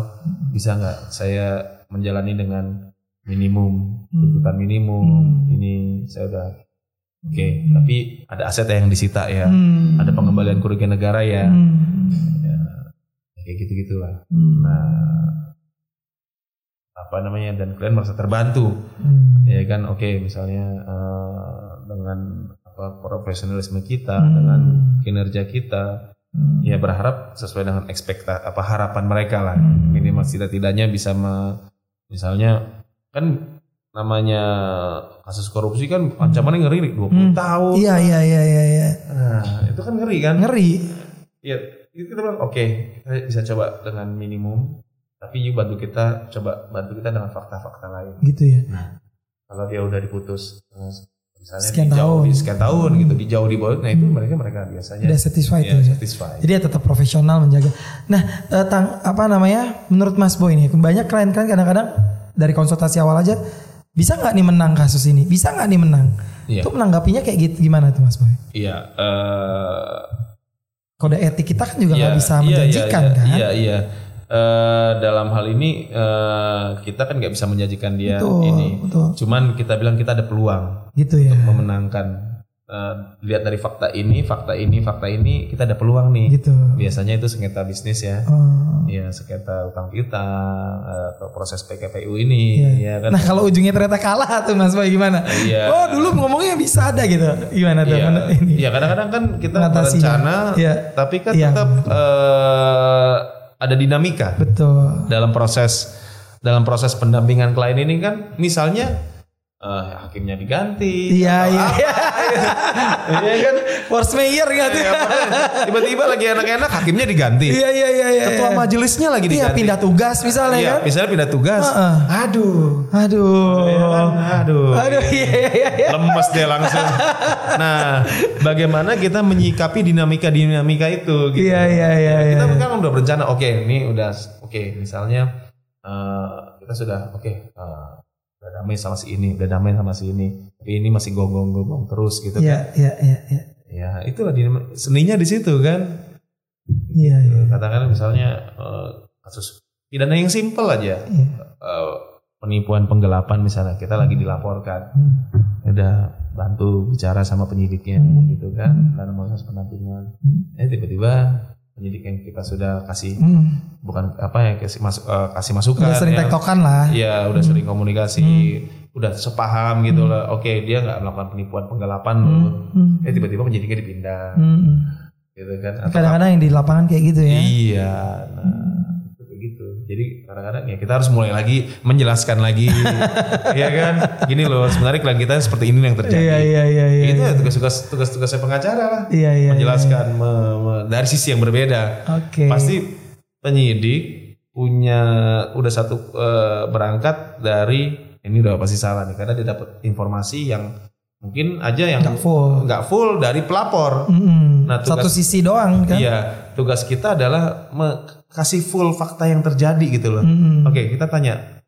bisa nggak saya menjalani dengan minimum tuntutan minimum
Hmm.
ini saya udah Oke, tapi ada aset yang disita ya.
Hmm.
Ada pengembalian kerugian negara ya.
Hmm.
Ya, kayak gitu-gitulah.
Hmm.
Nah, apa namanya dan kalian merasa terbantu
Hmm.
ya kan oke misalnya eh, dengan apa profesionalisme kita
Hmm.
dengan kinerja kita
Hmm.
ya berharap sesuai dengan ekspekta apa harapan mereka lah
Hmm.
minimal tidak-tidaknya bisa me- misalnya kan namanya kasus korupsi kan ancamannya ngeri 20
Hmm.
tahun
Iya iya iya iya iya.
nah itu kan ngeri kan
Ngeri.
ya itu kita bilang oke kita bisa coba dengan minimum tapi you bantu kita coba bantu kita dengan fakta-fakta lain
Gitu ya.
kalau dia udah diputus eh, misalnya
Sekian
dijauh
tahun.
di sekian tahun gitu dijauh di bawah nah itu mereka mereka biasanya
Udah satisfied
ya,
ya.
satisfied
Jadi ya tetap profesional menjaga. Nah, eh, tang, apa namanya? Menurut Mas Boy nih, banyak klien kan kadang-kadang dari konsultasi awal aja bisa nggak nih menang kasus ini? Bisa nggak nih menang?
Iya.
Itu menanggapinya kayak gitu gimana tuh Mas Boy?
iya eh,
Kode etik kita kan juga nggak
iya,
bisa
iya,
menjanjikan
iya,
kan?
iya iya Eh, dalam hal ini eh, kita kan nggak bisa menjanjikan dia
Betul,
ini
betul.
cuman kita bilang kita ada peluang
Gitu ya.
memenangkan Eh, lihat dari fakta ini fakta ini fakta ini kita ada peluang nih
Gitu.
biasanya itu sengketa bisnis ya
Oh.
ya sengketa utang piutang eh, atau proses PKPU ini
Iya.
ya kan
Nah kalau ujungnya ternyata kalah tuh Mas Boy gimana?
Iya.
Oh dulu ngomongnya bisa ada gitu. Gimana tuh?
Iya,
Men- ini?
iya kadang-kadang kan kita berencana,
Iya.
tapi kan
Iya.
tetap eh, ada dinamika
Betul.
dalam proses dalam proses pendampingan klien ini kan, misalnya eh, hakimnya diganti,
Iya iya. (laughs)
iya kan?
Force mayor nggak tuh?
Iya, Tiba-tiba lagi enak-enak hakimnya diganti,
Iya iya iya iya.
ketua
iya.
majelisnya lagi
Iya
diganti,
pindah tugas misalnya
Iya,
kan?
misalnya pindah tugas,
Heeh.
aduh,
Aduh.
Iya kan? aduh,
Aduh iya iya iya. iya.
lemes dia langsung. Nah, bagaimana kita menyikapi dinamika-dinamika itu? Gitu.
Iya iya iya. iya.
Kita kan udah berencana, oke, ini udah, oke, misalnya eh, kita sudah, oke, eh, udah damai sama si ini, udah damai sama si ini, tapi ini masih gonggong-gonggong terus gitu
Iya
kan?
iya iya iya.
Ya, itulah dinam- seninya di situ kan.
Iya iya.
Katakan misalnya eh, kasus pidana yang simpel aja,
Iya.
Eh, penipuan penggelapan misalnya, kita lagi dilaporkan.
Hmm.
udah bantu bicara sama penyidiknya
Hmm.
gitu kan dalam proses pendampingan
Hmm.
eh tiba-tiba penyidik yang kita sudah kasih
Hmm.
bukan apa ya kasih masuk eh, kasih masukan
Udah sering
ya.
tektokan lah.
Iya udah sering komunikasi udah sepaham gitu lah oke dia nggak melakukan penipuan penggelapan loh
Hmm.
eh tiba-tiba penyidiknya dipindah
Hmm.
gitu kan
Kadang-kadang yang di lapangan kayak gitu ya.
Iya, nah. Jadi kadang-kadang ya kita harus mulai lagi menjelaskan lagi, (laughs) ya kan? Gini loh, sebenarnya klien kita seperti ini yang terjadi.
Iya iya iya iya.
itu ya tugas-tugas tugas-tugas saya pengacara lah,
Iya iya.
menjelaskan me- me- dari sisi yang berbeda.
Oke.
Pasti penyidik punya udah satu eh, berangkat dari ini udah pasti salah nih, karena dia dapat informasi yang mungkin aja yang
Nggak full.
nggak full dari pelapor.
Mm-mm.
Nah, tugas-
Satu sisi doang kan.
Iya, tugas kita adalah me- kasih full fakta yang terjadi gitu loh.
Mm-mm.
Oke, kita tanya,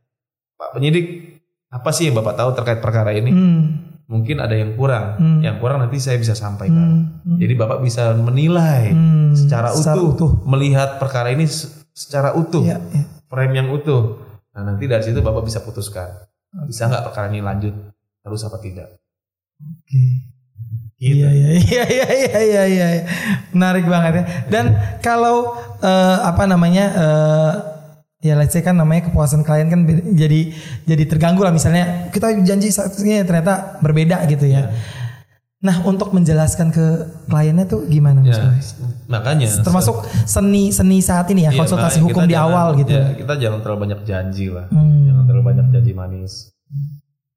Pak penyidik, apa sih yang Bapak tahu terkait perkara ini?
Mm.
Mungkin ada yang kurang.
Hmm.
Yang kurang nanti saya bisa sampaikan.
Mm.
Jadi Bapak bisa menilai
Mm.
secara,
Secara
utuh,
utuh.
melihat perkara ini se- secara utuh,
Iya, iya.
frame yang utuh. Nah, nanti dari situ Bapak bisa putuskan. Bisa nggak perkara ini lanjut terus apa tidak?
Oke.
Gitu.
Iya iya iya iya iya iya iya. Menarik banget ya. Dan kalau eh, apa namanya eh, ya let's say kan namanya kepuasan klien kan jadi jadi terganggu lah misalnya kita janji satunya ternyata berbeda gitu ya. Nah untuk menjelaskan ke kliennya tuh gimana Mas
Ya, makanya
Termasuk seni seni saat ini ya
Iya,
konsultasi hukum di
jangan-
awal gitu.
ya, kita jangan terlalu banyak janji lah.
Hmm.
Jangan terlalu banyak janji manis.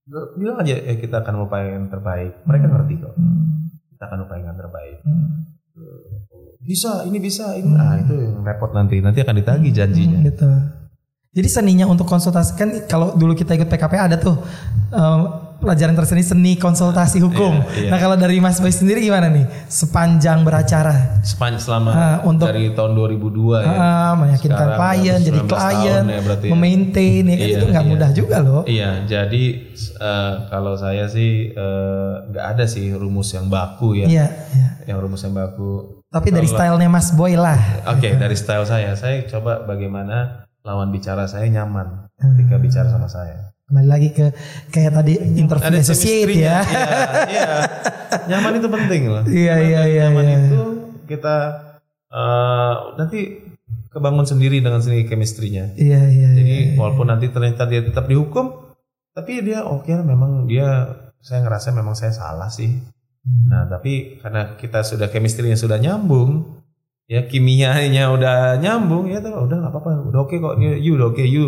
Bilang aja ya kita akan upayakan yang terbaik. Mereka ngerti kok.
Hmm.
Kita akan upayakan yang terbaik.
Hmm.
Bisa, ini bisa, ini. Ah itu yang repot nanti. Nanti akan ditagih janjinya.
Hmm, gitu. Jadi seninya untuk konsultasi kan kalau dulu kita ikut PKP ada tuh em, pelajaran terseni seni konsultasi hukum.
Iya, iya.
Nah kalau dari Mas Boy sendiri gimana nih sepanjang beracara?
Sepanjang selama
Ah, untuk-
dari tahun 2002 ya.
Ah, meyakinkan
Sekarang
klien, jadi
19
klien,
ya berarti ya.
memaintain ya kan
Iya,
itu nggak
iya.
mudah juga loh.
Iya, jadi eh, kalau saya sih eh, nggak ada sih rumus yang baku ya.
Iya, iya.
Yang rumus yang baku.
Tapi dari stylenya Mas Boy lah.
Oke, dari style saya, saya coba bagaimana lawan bicara saya nyaman ketika bicara sama saya.
Kembali lagi ke kayak tadi interview
Ada
associate ya. (laughs)
Iya, iya. Nyaman itu penting loh.
Iya, iya, iya,
Nyaman
iya.
itu kita eh, nanti kebangun sendiri dengan sendiri chemistry-nya.
Iya iya.
Jadi
iya.
walaupun nanti ternyata dia tetap dihukum, tapi dia oke memang dia saya ngerasa memang saya salah sih.
Hmm.
Nah tapi karena kita sudah chemistry-nya sudah nyambung, ya kimianya udah nyambung ya tuh udah nggak apa-apa, udah oke kok, you, you udah oke, you,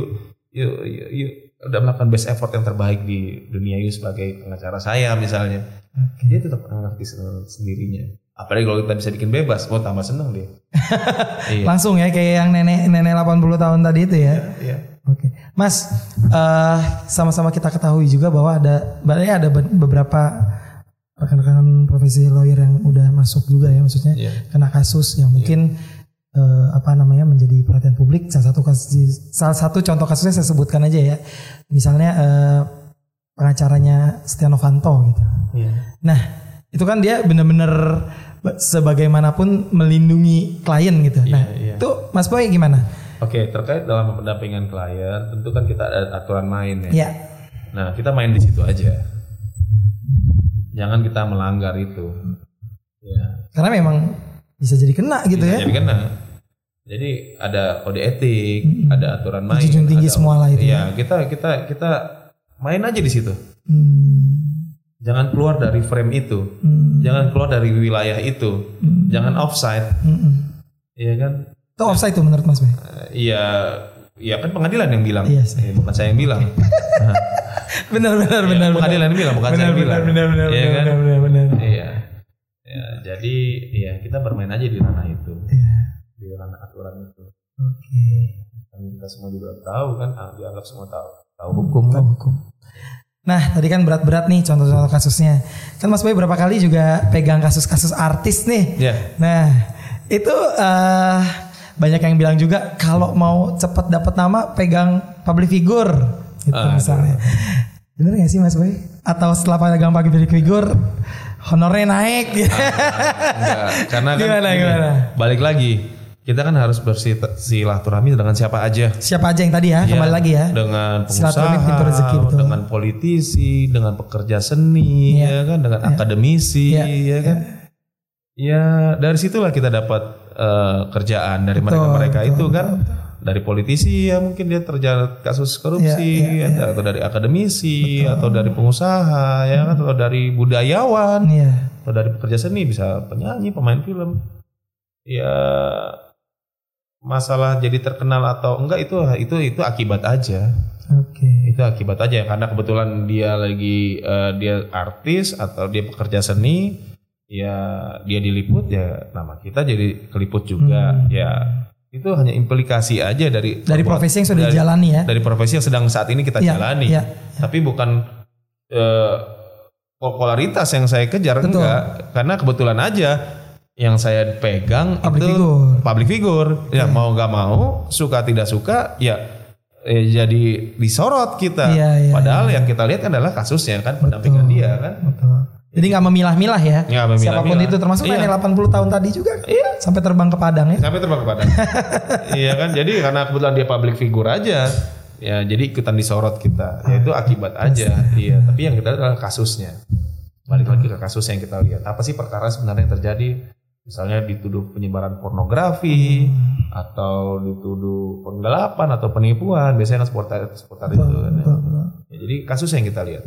you, you, you udah melakukan best effort yang terbaik di dunia you sebagai pengacara saya misalnya.
Oke.
Dia tetap sen- sendirinya. Apalagi kalau kita bisa bikin bebas, oh tambah seneng dia. (laughs) iya.
Langsung ya kayak yang nenek nenek 80 tahun tadi itu ya.
Iya.
Oke, Mas, eh, sama-sama kita ketahui juga bahwa ada, berarti ada be- beberapa rekan-rekan profesi lawyer yang udah masuk juga ya, maksudnya
Iya.
kena kasus yang mungkin eh, apa namanya menjadi perhatian publik. Salah satu kasus, salah satu contoh kasusnya saya sebutkan aja ya, misalnya eh, pengacaranya Setia Novanto gitu.
Iya.
Nah, itu kan dia bener-bener ba- sebagaimanapun melindungi klien gitu. nah,
iya.
itu Mas Boy gimana?
Oke, terkait dalam pendampingan klien, tentu kan kita ada aturan main ya.
Ya.
Nah, kita main di situ aja. Jangan kita melanggar itu. Ya,
Karena memang bisa jadi kena gitu
bisa
ya.
jadi kena. Jadi ada kode etik, ada aturan main.
Junjung tinggi
ada-
semua lah itu ya.
Iya, kita kita kita main aja di situ.
Hmm.
Jangan keluar dari frame itu.
Hmm.
Jangan keluar dari wilayah itu. Jangan offside.
Hmm.
Iya kan?
Itu offside tuh menurut Mas Boy.
Eh, Iya, iya kan pengadilan yang bilang.
Iya sih.
Eh, bukan saya yang bilang. (laughs)
Benar benar
iya,
benar benar.
pengadilan yang bilang, bukan saya
Benar
yang
benar
bilang.
benar benar
Iya kan?
benar benar benar.
Iya. Ya, jadi ya kita bermain aja di ranah itu,
Iya.
di ranah aturan itu.
Oke.
Kan kita semua juga tahu kan, ah, dianggap semua tahu, tahu hukum kan.
Tahu hukum. Nah, tadi kan berat-berat nih contoh-contoh kasusnya. Kan Mas Boy berapa kali juga pegang kasus-kasus artis nih.
Ya,
Nah, itu eh, banyak yang bilang juga kalau mau cepat dapat nama pegang public figure gitu
Aduh.
misalnya. Bener gak sih Mas Boy? Atau setelah pegang public figure honornya naik
enggak, karena kan
Gimana,
gini,
gimana?
balik lagi kita kan harus bersilaturahmi dengan siapa aja.
Siapa aja yang tadi ya, kembali
Ya,
lagi ya.
Dengan pengusaha,
pintu rezeki, betul.
dengan politisi, dengan pekerja seni,
Iya.
ya kan, dengan akademisi,
Iya,
ya kan. Ya dari situlah kita dapat eh, kerjaan dari
Betul,
mereka-mereka
betul,
itu
betul,
kan. Dari politisi ya mungkin dia terjerat kasus korupsi,
Iya, iya,
atau dari akademisi, atau dari pengusaha, ya kan, atau dari budayawan,
Iya.
atau dari pekerja seni, bisa penyanyi, pemain film. Ya masalah jadi terkenal atau enggak itu itu itu akibat aja
Oke.
itu akibat aja karena kebetulan dia lagi eh, dia artis atau dia pekerja seni ya dia diliput ya nama kita jadi keliput juga ya itu hanya implikasi aja dari
Dari profesi yang sudah
dari-
dijalani ya.
dari profesi yang sedang saat ini kita
Iya,
jalani
iya,
tapi bukan eh, popularitas yang saya kejar
Betul.
enggak karena kebetulan aja yang saya pegang
Public
itu
figure.
public figure ya mau nggak mau suka tidak suka ya eh, jadi disorot kita
Iya, iya,
padahal yang kita lihat adalah kasusnya kan pendampingan
Betul.
dia kan
Betul. Jadi nggak memilah-milah ya.
Nggak memilah-milah.
Siapa pun itu termasuk
Iya.
nenek 80 tahun tadi juga. Iya. Sampai terbang ke Padang ya.
sampai terbang ke Padang (laughs) iya kan jadi karena kebetulan dia public figure aja ya jadi ikutan disorot kita ya itu akibat aja iya tapi yang kita lihat adalah kasusnya balik lagi ke kasus yang kita lihat apa sih perkara sebenarnya yang terjadi misalnya dituduh penyebaran pornografi atau dituduh penggelapan atau penipuan biasanya kan seputar seputar itu kan ya. Ya, jadi kasus yang kita lihat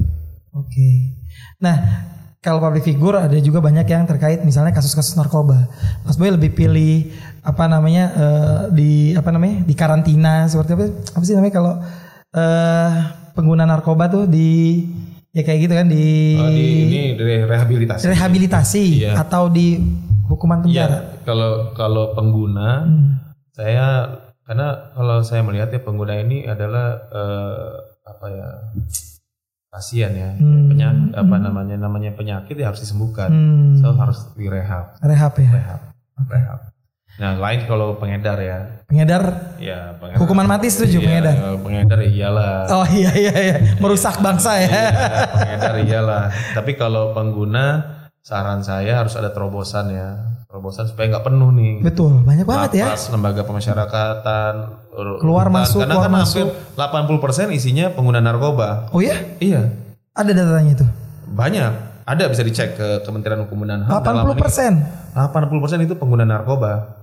Oke. Nah, kalau public figure ada juga banyak yang terkait misalnya kasus-kasus narkoba. Mas Boy lebih pilih apa namanya eh, di apa namanya di karantina seperti apa? Apa sih namanya kalau eh, pengguna narkoba tuh di ya kayak gitu kan di,
Oh, di ini dari rehabilitasi
rehabilitasi
Iya.
atau di hukuman penjara.
Iya, kalau kalau pengguna
Hmm.
saya karena kalau saya melihat ya pengguna ini adalah eh, apa ya pasien ya.
Hmm.
penyakit apa namanya namanya penyakit ya harus disembuhkan.
Hmm.
so harus direhab.
Rehab ya.
rehab. Rehab. Nah lain kalau pengedar ya.
Pengedar?
Ya pengedar.
Hukuman mati setuju
Iya,
pengedar.
pengedar iyalah.
Oh iya iya iya, merusak bangsa ya.
Iya, pengedar iyalah. Tapi kalau pengguna saran saya harus ada terobosan ya, terobosan supaya nggak penuh nih.
Betul, banyak banget ya.
Lapas, lembaga pemasyarakatan,
Keluar
rutan.
masuk,
karena
keluar
kan
masuk.
hampir 80% isinya pengguna narkoba.
Oh ya,
Iya,
ada datanya itu.
banyak. Ada bisa dicek ke Kementerian Hukum dan HAM. dalam
80 persen
80% itu pengguna narkoba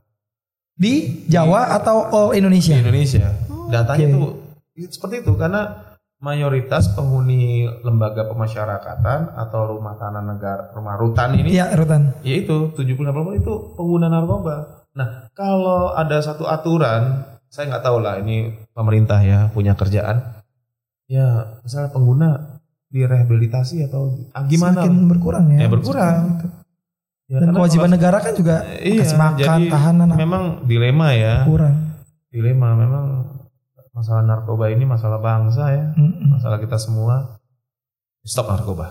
di Jawa atau all Indonesia.
di Indonesia. Datanya
oke.
tuh seperti itu karena mayoritas penghuni lembaga pemasyarakatan atau rumah tanah negara, rumah rutan ini
Iya, Rutan.
ya itu 70 itu pengguna narkoba. Nah, kalau ada satu aturan, saya nggak tahu lah ini pemerintah ya punya kerjaan. Ya, misalnya pengguna direhabilitasi atau ah, gimana?
Semakin berkurang ya.
Ya, berkurang. Ya,
Dan kewajiban
kalau-
negara kan juga
iya,
kasih makan,
jadi
tahanan
memang dilema ya.
kurang.
Dilema memang masalah narkoba ini masalah bangsa ya,
Mm-mm.
masalah kita semua. Stop narkoba.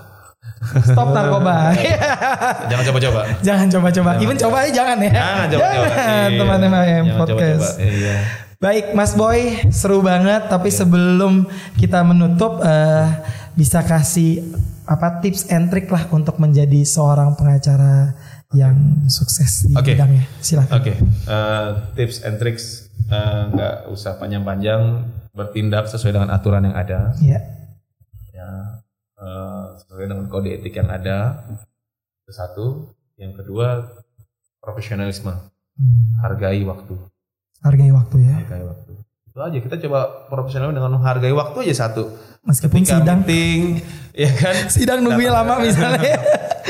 Stop narkoba. (laughs)
Jangan coba-coba.
jangan coba-coba. Even coba aja jangan ya.
Jangan coba-coba. (laughs)
Jangan,
Iya.
teman MHM
Jangan
podcast.
coba-coba. Iya.
Baik, Mas Boy, seru banget. Tapi sebelum kita menutup, eh, bisa kasih apa tips and trick lah untuk menjadi seorang pengacara yang sukses di
Oke.
bidangnya. Silakan.
Oke, eh, tips and tricks eh, nggak usah panjang-panjang, bertindak sesuai dengan aturan yang ada,
Ya.
ya eh, sesuai dengan kode etik yang ada. Itu satu. Yang kedua, profesionalisme,
Hmm,
hargai waktu,
Hargai waktu ya.
hargai waktu. Itu aja kita coba profesional dengan menghargai waktu aja satu.
Meskipun
Ketika
sidang
meeting, ya kan?
sidang nungguin lama misalnya.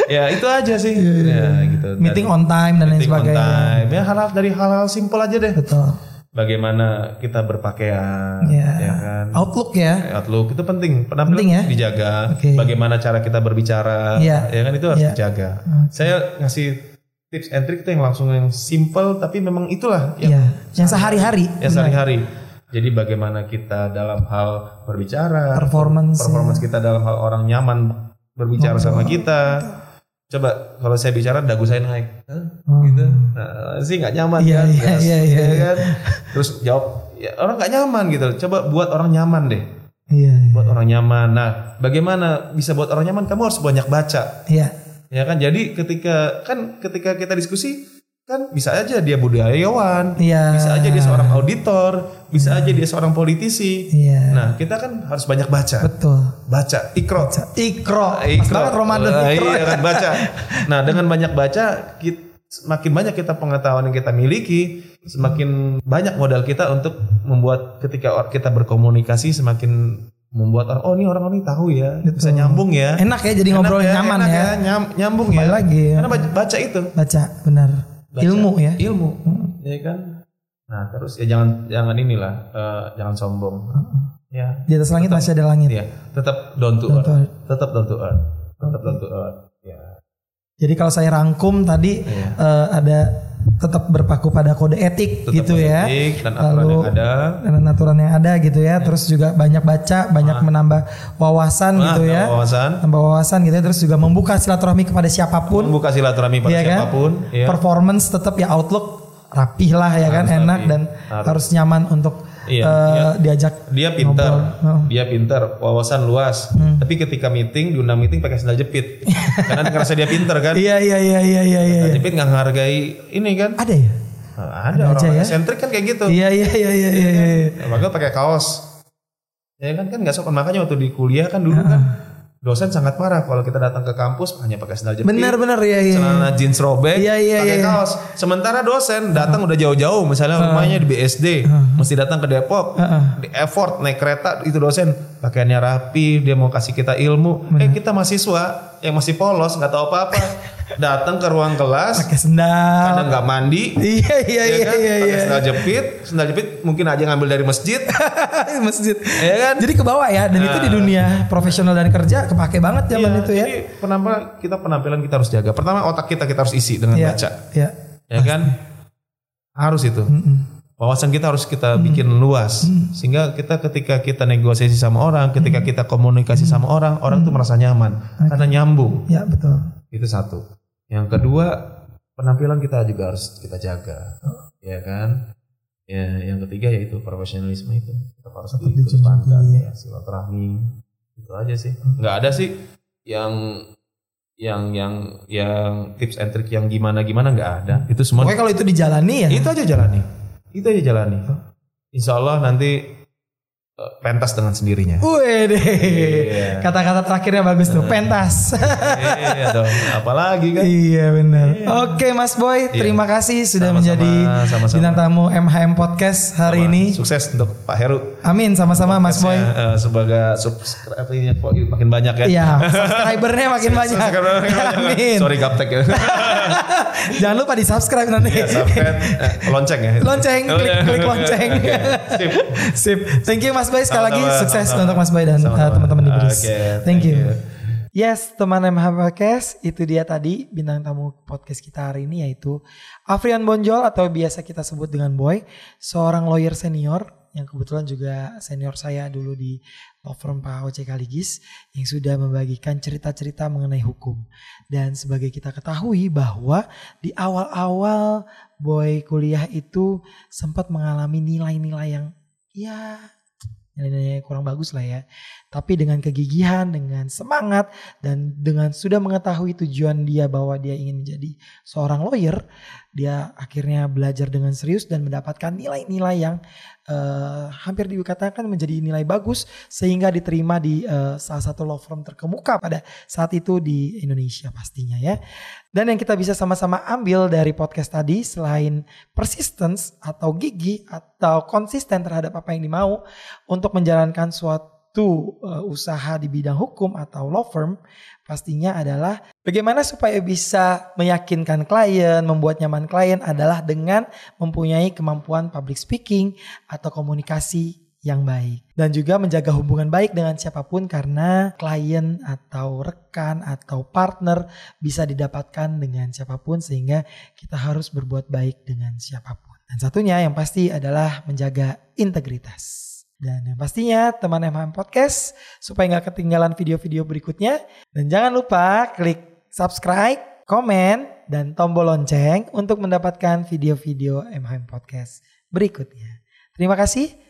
ya itu aja sih. Ya, gitu. Dan
Meeting on time dan lain
meeting on
sebagainya.
time. Ya hal-hal dari hal-hal simpel aja deh.
Betul.
Bagaimana kita berpakaian,
Ya.
ya kan?
Outlook ya.
Outlook itu penting, penampilan
Penting ya?
dijaga.
Oke.
Bagaimana cara kita berbicara,
Iya.
ya kan itu harus
Iya.
dijaga.
Oke.
Saya ngasih tips and trick itu yang langsung yang simple tapi memang itulah yang,
Iya. Yang sehari-hari.
yang sehari-hari. Jadi bagaimana kita dalam hal berbicara,
Performance,
performance kita dalam hal orang nyaman berbicara sama kita. Coba kalau saya bicara dagu saya naik, Hah?
Oh.
gitu, nah, sih nggak nyaman
Iya,
kan?
iya,
Yes.
iya, iya,
Ya kan? Terus jawab, ya, orang nggak nyaman gitu. Coba buat orang nyaman deh,
Iya. iya.
buat orang nyaman. Nah, bagaimana bisa buat orang nyaman? Kamu harus banyak baca,
Iya.
ya kan? Jadi ketika kan ketika kita diskusi kan bisa aja dia budayawan,
Iya.
bisa aja dia seorang auditor, bisa aja dia seorang politisi.
Iya.
Nah, kita kan harus banyak baca,
Betul.
baca, ikro,
Ikro. Pas
Ikro.
Ramadan
Eh,
ikro.
Iya kan baca. Nah dengan banyak baca, kit- semakin banyak kita pengetahuan yang kita miliki, semakin banyak modal kita untuk membuat ketika kita berkomunikasi semakin membuat orang oh ini orang ini tahu ya bisa nyambung ya
Enak ya jadi ngobrol
ya,
nyaman
enak
ya.
nyam- nyambung
Kembali
ya
lagi ya.
karena baca, baca itu
Baca benar.
Baca.
Ilmu ya.
ilmu. Ya kan? Nah terus ya jangan jangan inilah eh, jangan sombong. Ya.
Di atas langit masih ada langit.
ya tetap down to
Down to
earth. tetap down to earth. Tetap down to earth. Ya.
Jadi kalau saya rangkum tadi
Iya.
eh, ada tetap berpaku pada kode etik
tetap
gitu ya.
etik dan aturan
Lalu-
yang ada
Dan aturan yang ada gitu ya. Terus juga banyak baca, banyak menambah wawasan gitu
Nah,
ya.
wawasan
Tambah wawasan gitu ya. Terus juga membuka silaturahmi kepada siapa pun.
membuka silaturahmi pada
Iya kan?
siapa pun ya.
Performance tetap ya outlook rapih lah ya kan,
Harus
enak
rapi.
dan
Harus.
harus nyaman untuk
Iya,
eh,
iya.
diajak
dia pintar
Ngobrol. Oh.
dia pintar wawasan luas
Hmm.
tapi ketika meeting diundang meeting pakai sandal jepit (laughs) karena ngerasa dia pintar kan
Iya iya iya iya iya iya.
Sandal jepit nggak menghargai ini kan
Ada ya?
Nah, ada,
Ada
orang
ya.
sentrik kan kayak gitu
Iya iya iya iya iya. iya.
maka pakai kaos ya kan kan nggak sopan makanya waktu di kuliah kan dulu kan dosen sangat marah kalau kita datang ke kampus hanya pakai sandal jepit
Benar benar ya iya.
celana jeans robek
Iya, iya,
pakai
iya.
kaos. Sementara dosen datang udah jauh-jauh misalnya rumahnya di BSD mesti datang ke Depok
Heeh.
di effort naik kereta itu dosen pakaiannya rapi dia mau kasih kita ilmu. Eh kita mahasiswa yang masih polos nggak tahu apa-apa (laughs) datang ke ruang kelas
Pakai sendal.
kadang nggak mandi
Iya iya
ya
iya
kan?
iya iya.
sandal jepit sandal jepit mungkin aja ngambil dari masjid (laughs)
Masjid.
ya kan
Jadi ke bawah ya dan itu di dunia profesional dan kerja kepake banget zaman
Iya,
itu ya.
jadi penampilan kita penampilan kita harus jaga pertama otak kita kita harus isi dengan
Iya.
baca
Iya.
ya kan harus itu
Mm-mm.
wawasan kita harus kita bikin luas sehingga kita ketika kita negosiasi sama orang ketika kita komunikasi sama orang orang tuh merasa nyaman karena nyambung
Ya betul.
itu satu yang kedua penampilan kita juga harus kita jaga ya kan ya yang ketiga yaitu profesionalisme itu kita harus
Tetap
dikedepankan ya silaturahmi itu aja sih nggak ada sih yang yang yang yang tips and trick yang gimana gimana nggak ada. Itu semua
Pokoknya kalau itu dijalani ya.
itu aja jalani. Itu aja jalani. Insya Allah nanti pentas dengan sendirinya.
Wih deh.
Iya.
Kata-kata terakhirnya bagus tuh, pentas.
iya dong. Apalagi kan?
iya benar. Oke Mas Boy, terima kasih sudah
Sama-sama,
menjadi
sama-sama.
bintang tamu MHM Podcast hari ini.
Sukses untuk Pak Heru.
Amin sama-sama Mas Boy.
Eh, sebagai subscribe-nya kok makin banyak ya.
Iya, subscribernya makin banyak. Amin.
Sorry gaptek ya. (laughs)
Jangan lupa di subscribe nanti.
Ya, subscribe, eh, lonceng ya.
Lonceng, klik, klik lonceng. (laughs)
Oke, Sip.
Sip. Thank you Mas Boy sekali lagi. Sukses
sama-sama.
untuk Mas Boy dan uh, teman-teman di Bris. Thank you.
you.
Yes, teman MH Podcast, itu dia tadi bintang tamu podcast kita hari ini yaitu Afrian Bonjol atau biasa kita sebut dengan Boy, seorang lawyer senior yang kebetulan juga senior saya dulu di law firm Pak OC Kaligis yang sudah membagikan cerita-cerita mengenai hukum. Dan sebagai kita ketahui bahwa di awal-awal Boy kuliah itu sempat mengalami nilai-nilai yang ya nilai-nilai kurang bagus lah ya. Tapi dengan kegigihan, dengan semangat, dan dengan sudah mengetahui tujuan dia bahwa dia ingin menjadi seorang lawyer, dia akhirnya belajar dengan serius dan mendapatkan nilai-nilai yang eh, hampir dikatakan menjadi nilai bagus sehingga diterima di eh, salah satu law firm terkemuka pada saat itu di Indonesia pastinya ya. Dan yang kita bisa sama-sama ambil dari podcast tadi selain persistence atau gigi atau konsisten terhadap apa yang dimau untuk menjalankan suatu uh, usaha di bidang hukum atau law firm pastinya adalah bagaimana supaya bisa meyakinkan klien, membuat nyaman klien adalah dengan mempunyai kemampuan public speaking atau komunikasi yang baik dan juga menjaga hubungan baik dengan siapa pun karena klien atau rekan atau partner bisa didapatkan dengan siapa pun sehingga kita harus berbuat baik dengan siapa pun. Dan satunya yang pasti adalah menjaga integritas. Dan yang pastinya teman MHM Podcast supaya nggak ketinggalan video-video berikutnya. Dan jangan lupa klik subscribe, komen, dan tombol lonceng untuk mendapatkan video-video MHM Podcast berikutnya. Terima kasih.